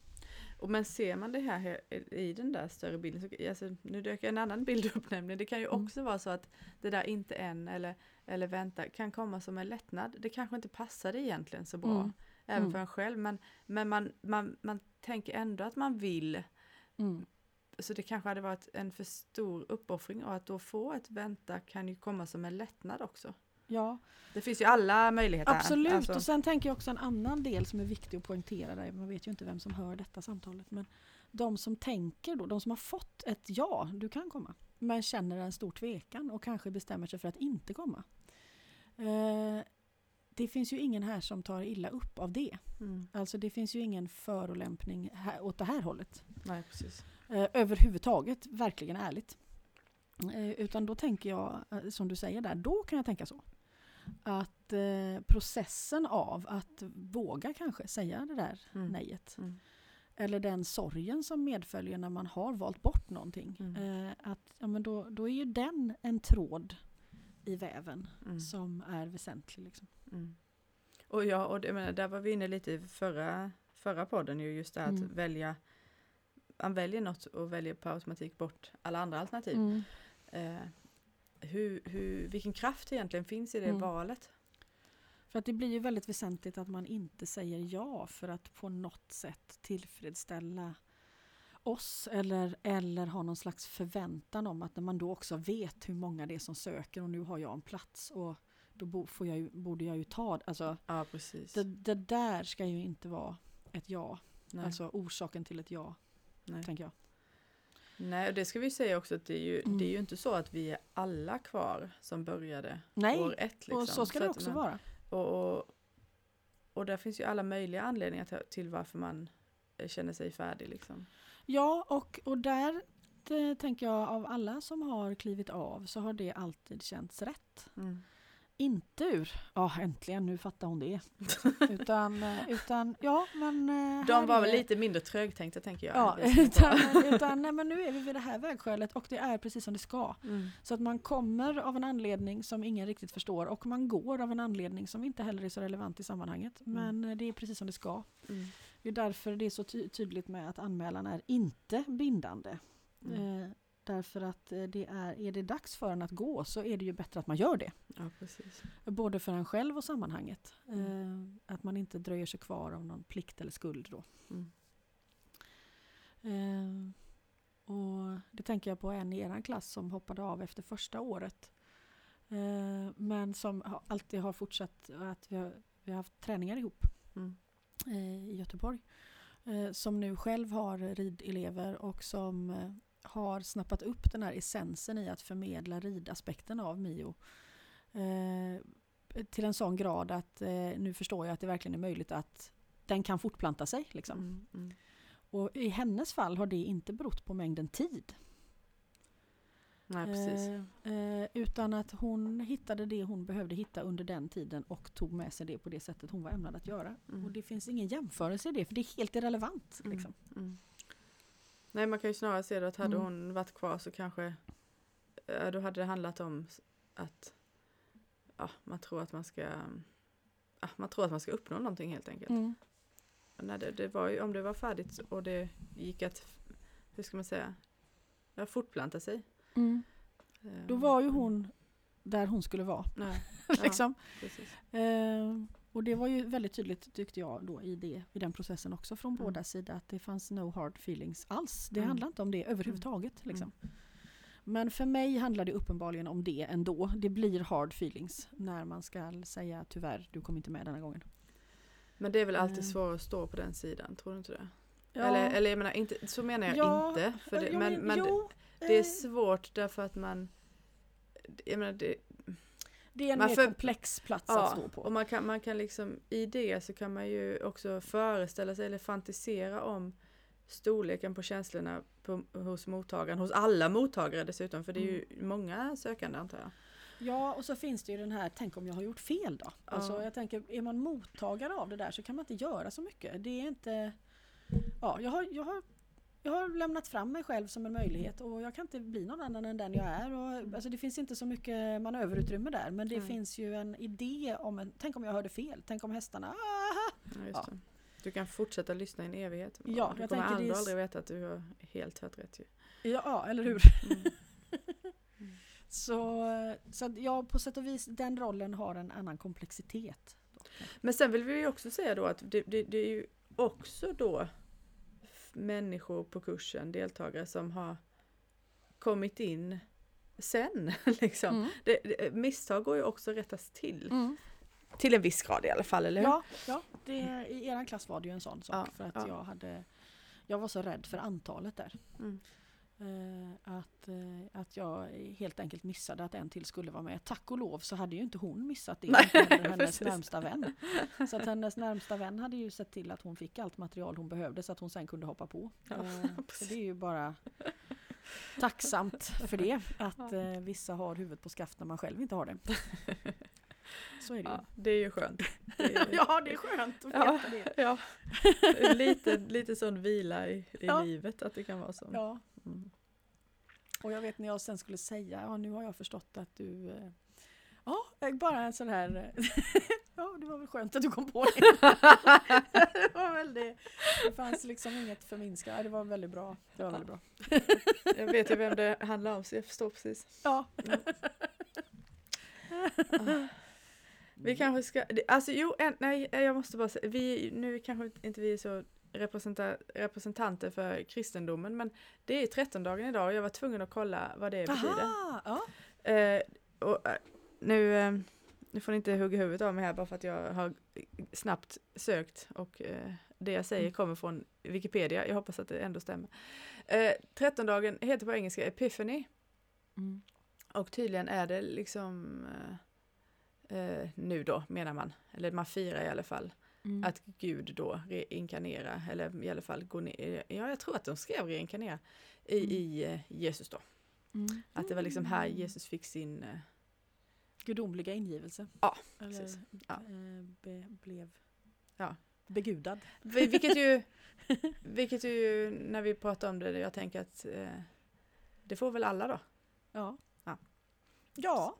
Och men ser man det här i den där större bilden, så, alltså, nu dök en annan bild upp nämligen, det kan ju Mm. också vara så att det där inte än eller, eller vänta kan komma som en lättnad. Det kanske inte passade egentligen så bra, Mm. Även Mm. för en själv, men, men man, man, man tänker ändå att man vill Mm. Så det kanske hade varit en för stor uppoffring och att då få ett vänta kan ju komma som en lättnad också. Ja, Det finns ju alla möjligheter. absolut. Alltså, Och sen tänker jag också en annan del som är viktig att poängtera där. Man vet ju inte vem som hör detta samtalet. Men de som tänker då, de som har fått ett ja, du kan komma. Men känner en stor tvekan och kanske bestämmer sig för att inte komma. Eh, det finns ju ingen här som tar illa upp av det. mm, Alltså det finns ju ingen förolämpning här, åt det här hållet. nej, precis. Eh, överhuvudtaget, verkligen ärligt. Eh, utan då tänker jag, eh, som du säger där, då kan jag tänka så. Att eh, processen av att våga kanske säga det där Mm. nejet. Mm. Eller den sorgen som medföljer när man har valt bort någonting. Mm. Eh, att, ja, men då, då är ju den en tråd i väven Mm. som är väsentlig. Liksom. Mm. Och ja, och det, menar, där var vi inne lite i förra, förra podden ju just det här Mm. att välja man väljer något och väljer på automatik bort alla andra alternativ. Mm. Eh, hur, hur, vilken kraft egentligen finns i det Mm. valet? För att det blir ju väldigt väsentligt att man inte säger ja för att på något sätt tillfredsställa oss eller, eller ha någon slags förväntan om att när man då också vet hur många det är som söker och nu har jag en plats och då bo, får jag ju, borde jag ju ta alltså Ja, precis. det, det där ska ju inte vara ett ja, Nej. alltså orsaken till ett ja, Nej. tänker jag. Nej, och det ska vi säga också att det är ju, Mm. det är ju inte så att vi är alla kvar som började Nej, år ett. Liksom. och så ska det att också man- vara. Och, och, och där finns ju alla möjliga anledningar till, varför man känner sig färdig. Liksom. Ja, och, och där det, tänker jag av alla som har klivit av så har det alltid känts rätt. Mm. Inte ur, ja äntligen nu fattar hon det. utan, eh, utan, ja men... eh, De var väl lite mindre trögtänkta tänker jag. Ja, utan, utan nej, men nu är vi vid det här vägskälet och det är precis som det ska. Mm. Så att man kommer av en anledning som ingen riktigt förstår och man går av en anledning som inte heller är så relevant i sammanhanget. Mm. Men eh, det är precis som det ska. Det är därför det är så ty- tydligt med att anmälan är inte bindande. Mm. Eh, Därför att eh, det är, är det dags för en att gå så är det ju bättre att man gör det. Ja. Både för en själv och sammanhanget. Mm. Eh, att man inte dröjer sig kvar av någon plikt eller skuld då. Mm. Eh, och det tänker jag på en i er klass som hoppade av efter första året. Eh, men som alltid har fortsatt att vi har, vi har haft träningar ihop Mm. Eh, i Göteborg. Eh, som nu själv har ridelever och som eh, har snappat upp den här essensen i att förmedla ridaspekten av Mio. Till en sån grad att nu förstår jag att det verkligen är möjligt att den kan fortplanta sig. Liksom. Mm. Mm. Och i hennes fall har det inte berott på mängden tid. Nej, precis. Eh, eh, utan att hon hittade det hon behövde hitta under den tiden och tog med sig det på det sättet hon var ämnad att göra. Mm. Och det finns ingen jämförelse i det för det är helt irrelevant. Mm. Liksom. Mm. Nej, man kan ju snarare se att hade Mm. hon varit kvar så kanske eh, då hade det handlat om att ja, man tror att man ska ja, man tror att man ska uppnå någonting helt enkelt. Mm. När det, det var ju, om det var färdigt och det gick att, hur ska man säga, ja, fortplanta sig. Mm. Då var ju hon där hon skulle vara. Liksom. precis. eh, och det var ju väldigt tydligt tyckte jag då i, det, i den processen också från Mm. båda sidor att det fanns no hard feelings alls. Det Mm. handlar inte om det överhuvudtaget. Liksom. Men för mig handlar det uppenbarligen om det ändå. Det blir hard feelings när man ska säga tyvärr, du kom inte med denna gången. Men det är väl alltid Eh. svårare att stå på den sidan, tror du inte det? Ja. Eller, eller jag menar, inte, så menar jag Ja, inte. För det, men men det, jo, det är eh, svårt därför att man jag menar, det, det är en man mer för- komplex plats att ja, stå på. och man kan, man kan liksom i det så kan man ju också föreställa sig eller fantisera om storleken på känslorna på, hos mottagaren, hos alla mottagare dessutom, för det är ju Mm. många sökande antar jag. Ja, och så finns det ju den här, tänk om jag har gjort fel då? Alltså Ja. jag tänker, är man mottagare av det där så kan man inte göra så mycket. Det är inte... Ja, jag har, jag har, jag har lämnat fram mig själv som en möjlighet och jag kan inte bli någon annan än den jag är. Och, alltså det finns inte så mycket manöverutrymme där men det Mm. finns ju en idé om en, tänk om jag hörde fel, tänk om hästarna! Ja, Ja. Du kan fortsätta lyssna i en evighet. Ja, du jag kommer tänker det aldrig veta att du har helt hört rätt ju. Ja, ja, eller hur? Mm. Så, så att jag på sätt och vis, den rollen har en annan komplexitet. Men sen vill vi ju också säga då att det, det, det är ju också då människor på kursen, deltagare som har kommit in sen. Liksom. Mm. Det, det, misstag går ju också att rättas till. Mm. Till en viss grad i alla fall, eller hur? Ja, ja det, i er klass var det ju en sån sak. Ja, för att ja. jag hade Jag var så rädd för antalet där. Mm. Eh, att, eh, att jag helt enkelt missade att en till skulle vara med. Tack och lov så hade ju inte hon missat det. Nej, hennes precis. närmsta vän. Så att hennes närmsta vän hade ju sett till att hon fick allt material hon behövde så att hon sen kunde hoppa på. Ja, Eh, så det är ju bara tacksamt för det. Att eh, vissa har huvudet på skaft när man själv inte har det. Så är det ju. Ja, det är ju skönt. Det är, Ja, det är skönt att Ja. det. ja. lite, lite sån vila i, i Ja. livet att det kan vara så. Ja. Mm. Och jag var jag sen skulle säga, ja nu har jag förstått att du eh, Ja, eh, bara en sån här Ja, det var väl skönt att du kom på det. det var väldigt, det fanns liksom inget förminskande, det var väldigt bra. Det var väldigt bra. Jag vet ju vem det handlar om så jag förstår precis. Ja. Vi kanske ska, alltså jo, en, nej jag måste bara säga, vi, nu kanske inte vi är så representanter för kristendomen men det är 13-dagen idag och jag var tvungen att kolla vad det betyder. Aha, ja. Eh, och, eh, nu, eh, nu får ni inte hugga huvudet av mig här bara för att jag har snabbt sökt och eh, det jag säger Mm. kommer från Wikipedia. Jag hoppas att det ändå stämmer. Eh, 13-dagen heter på engelska Epiphany Mm. och tydligen är det liksom eh, eh, nu då menar man, eller man firar i alla fall, Mm. att Gud då reinkarnerar, eller i alla fall går ner, ja jag tror att de skrev reinkarnera i, Mm. i eh, Jesus då. Mm. Att det var liksom här Jesus fick sin eh, Gudomliga ingivelse. Ja, Eller, precis. Ja. eh, be, blev Ja. begudad. Vi- Vilket ju, vilket ju när vi pratar om det, jag tänker att det får väl alla då, Ja. Ja. Ja,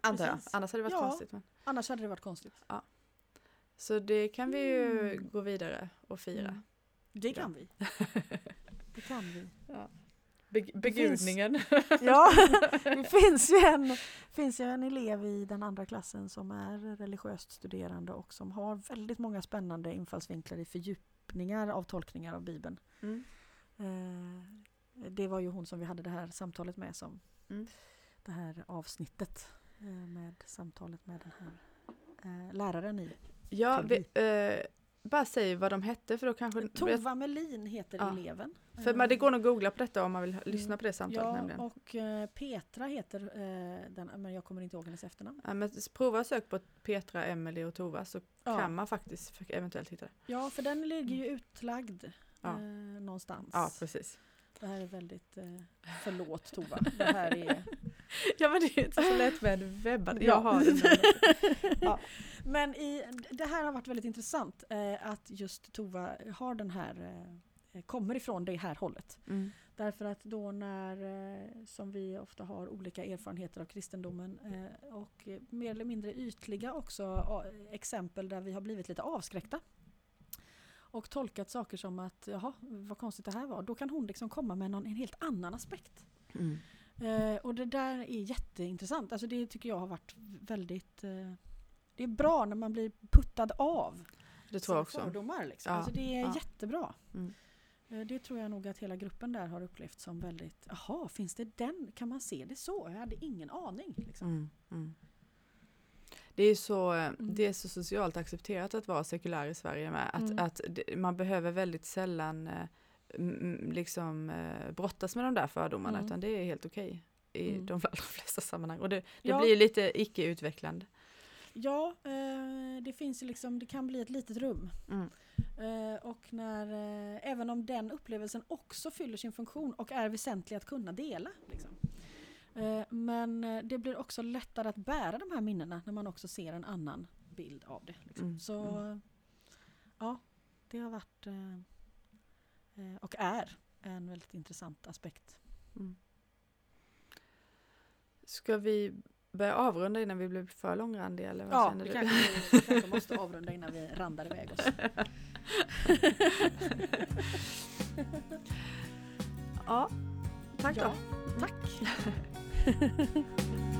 antar jag. Annars hade det varit Ja. konstigt. Men. annars hade det varit konstigt. Så det kan vi ju Mm. gå vidare och fira. Mm. Det kan vi. Det kan vi. Ja. Be- begudningen. Ja, det finns ju, en, finns ju en elev i den andra klassen som är religiöst studerande och som har väldigt många spännande infallsvinklar i fördjupningar av tolkningar av Bibeln. Mm. Eh, Det var ju hon som vi hade det här samtalet med som Mm. det här avsnittet eh, med samtalet med den här eh, läraren i. Ja, vi, eh, bara säg vad de hette för då kanske... Tova Melin heter Ja. eleven. För men det går nog att googla på detta om man vill lyssna Mm. på det samtalet Ja, nämligen. och eh, Petra heter eh, den, men jag kommer inte ihåg hennes efternamn. Ja, men prova sök på Petra, Emelie och Tova så Ja. kan man faktiskt eventuellt hitta det. Ja, för den ligger ju utlagd Ja. eh, någonstans. Ja, precis. Det här är väldigt, eh, förlåt Tova. Det här är... Ja men det är inte så lätt med webbad. Ja. Jag har. Ja. Men i, det här har varit väldigt intressant eh, att just Tova har den här, eh, kommer ifrån det här hållet. Mm. Därför att då när, eh, som vi ofta har olika erfarenheter av kristendomen eh, och eh, mer eller mindre ytliga också eh, exempel där vi har blivit lite avskräckta. Och tolkat saker som att, jaha, vad konstigt det här var. Då kan hon liksom komma med någon, en helt annan aspekt. Mm. Och det där är jätteintressant. Alltså det tycker jag har varit väldigt... Eh, det är bra när man blir puttad av Det tror jag också. fördomar. Liksom. Ja, Alltså det är ja. jättebra. Mm. Eh, det tror jag nog att hela gruppen där har upplevt som väldigt... Jaha, finns det den? Kan man se det så? Jag hade ingen aning. Liksom. Mm. Mm. Det är, så, eh, det är så socialt accepterat att vara sekulär i Sverige med. Att, Mm. att det, man behöver väldigt sällan eh, liksom, eh, brottas med de där fördomarna Mm. utan det är helt okej i Mm. de flesta sammanhang. Och det, det Ja. blir lite icke-utvecklande. Ja, eh, det finns ju liksom, det kan bli ett litet rum. Mm. Eh, och när, eh, även om den upplevelsen också fyller sin funktion och är väsentlig att kunna dela. Liksom. Eh, men eh, det blir också lättare att bära de här minnena när man också ser en annan bild av det. Liksom. Mm, Så mm. ja, det har varit eh, och är en väldigt intressant aspekt. Mm. Ska vi börja avrunda innan vi blir för långrandiga? Eller vad Ja, vi kanske, vi kanske måste avrunda innan vi randar iväg oss. ja, tack Ja, då. tack!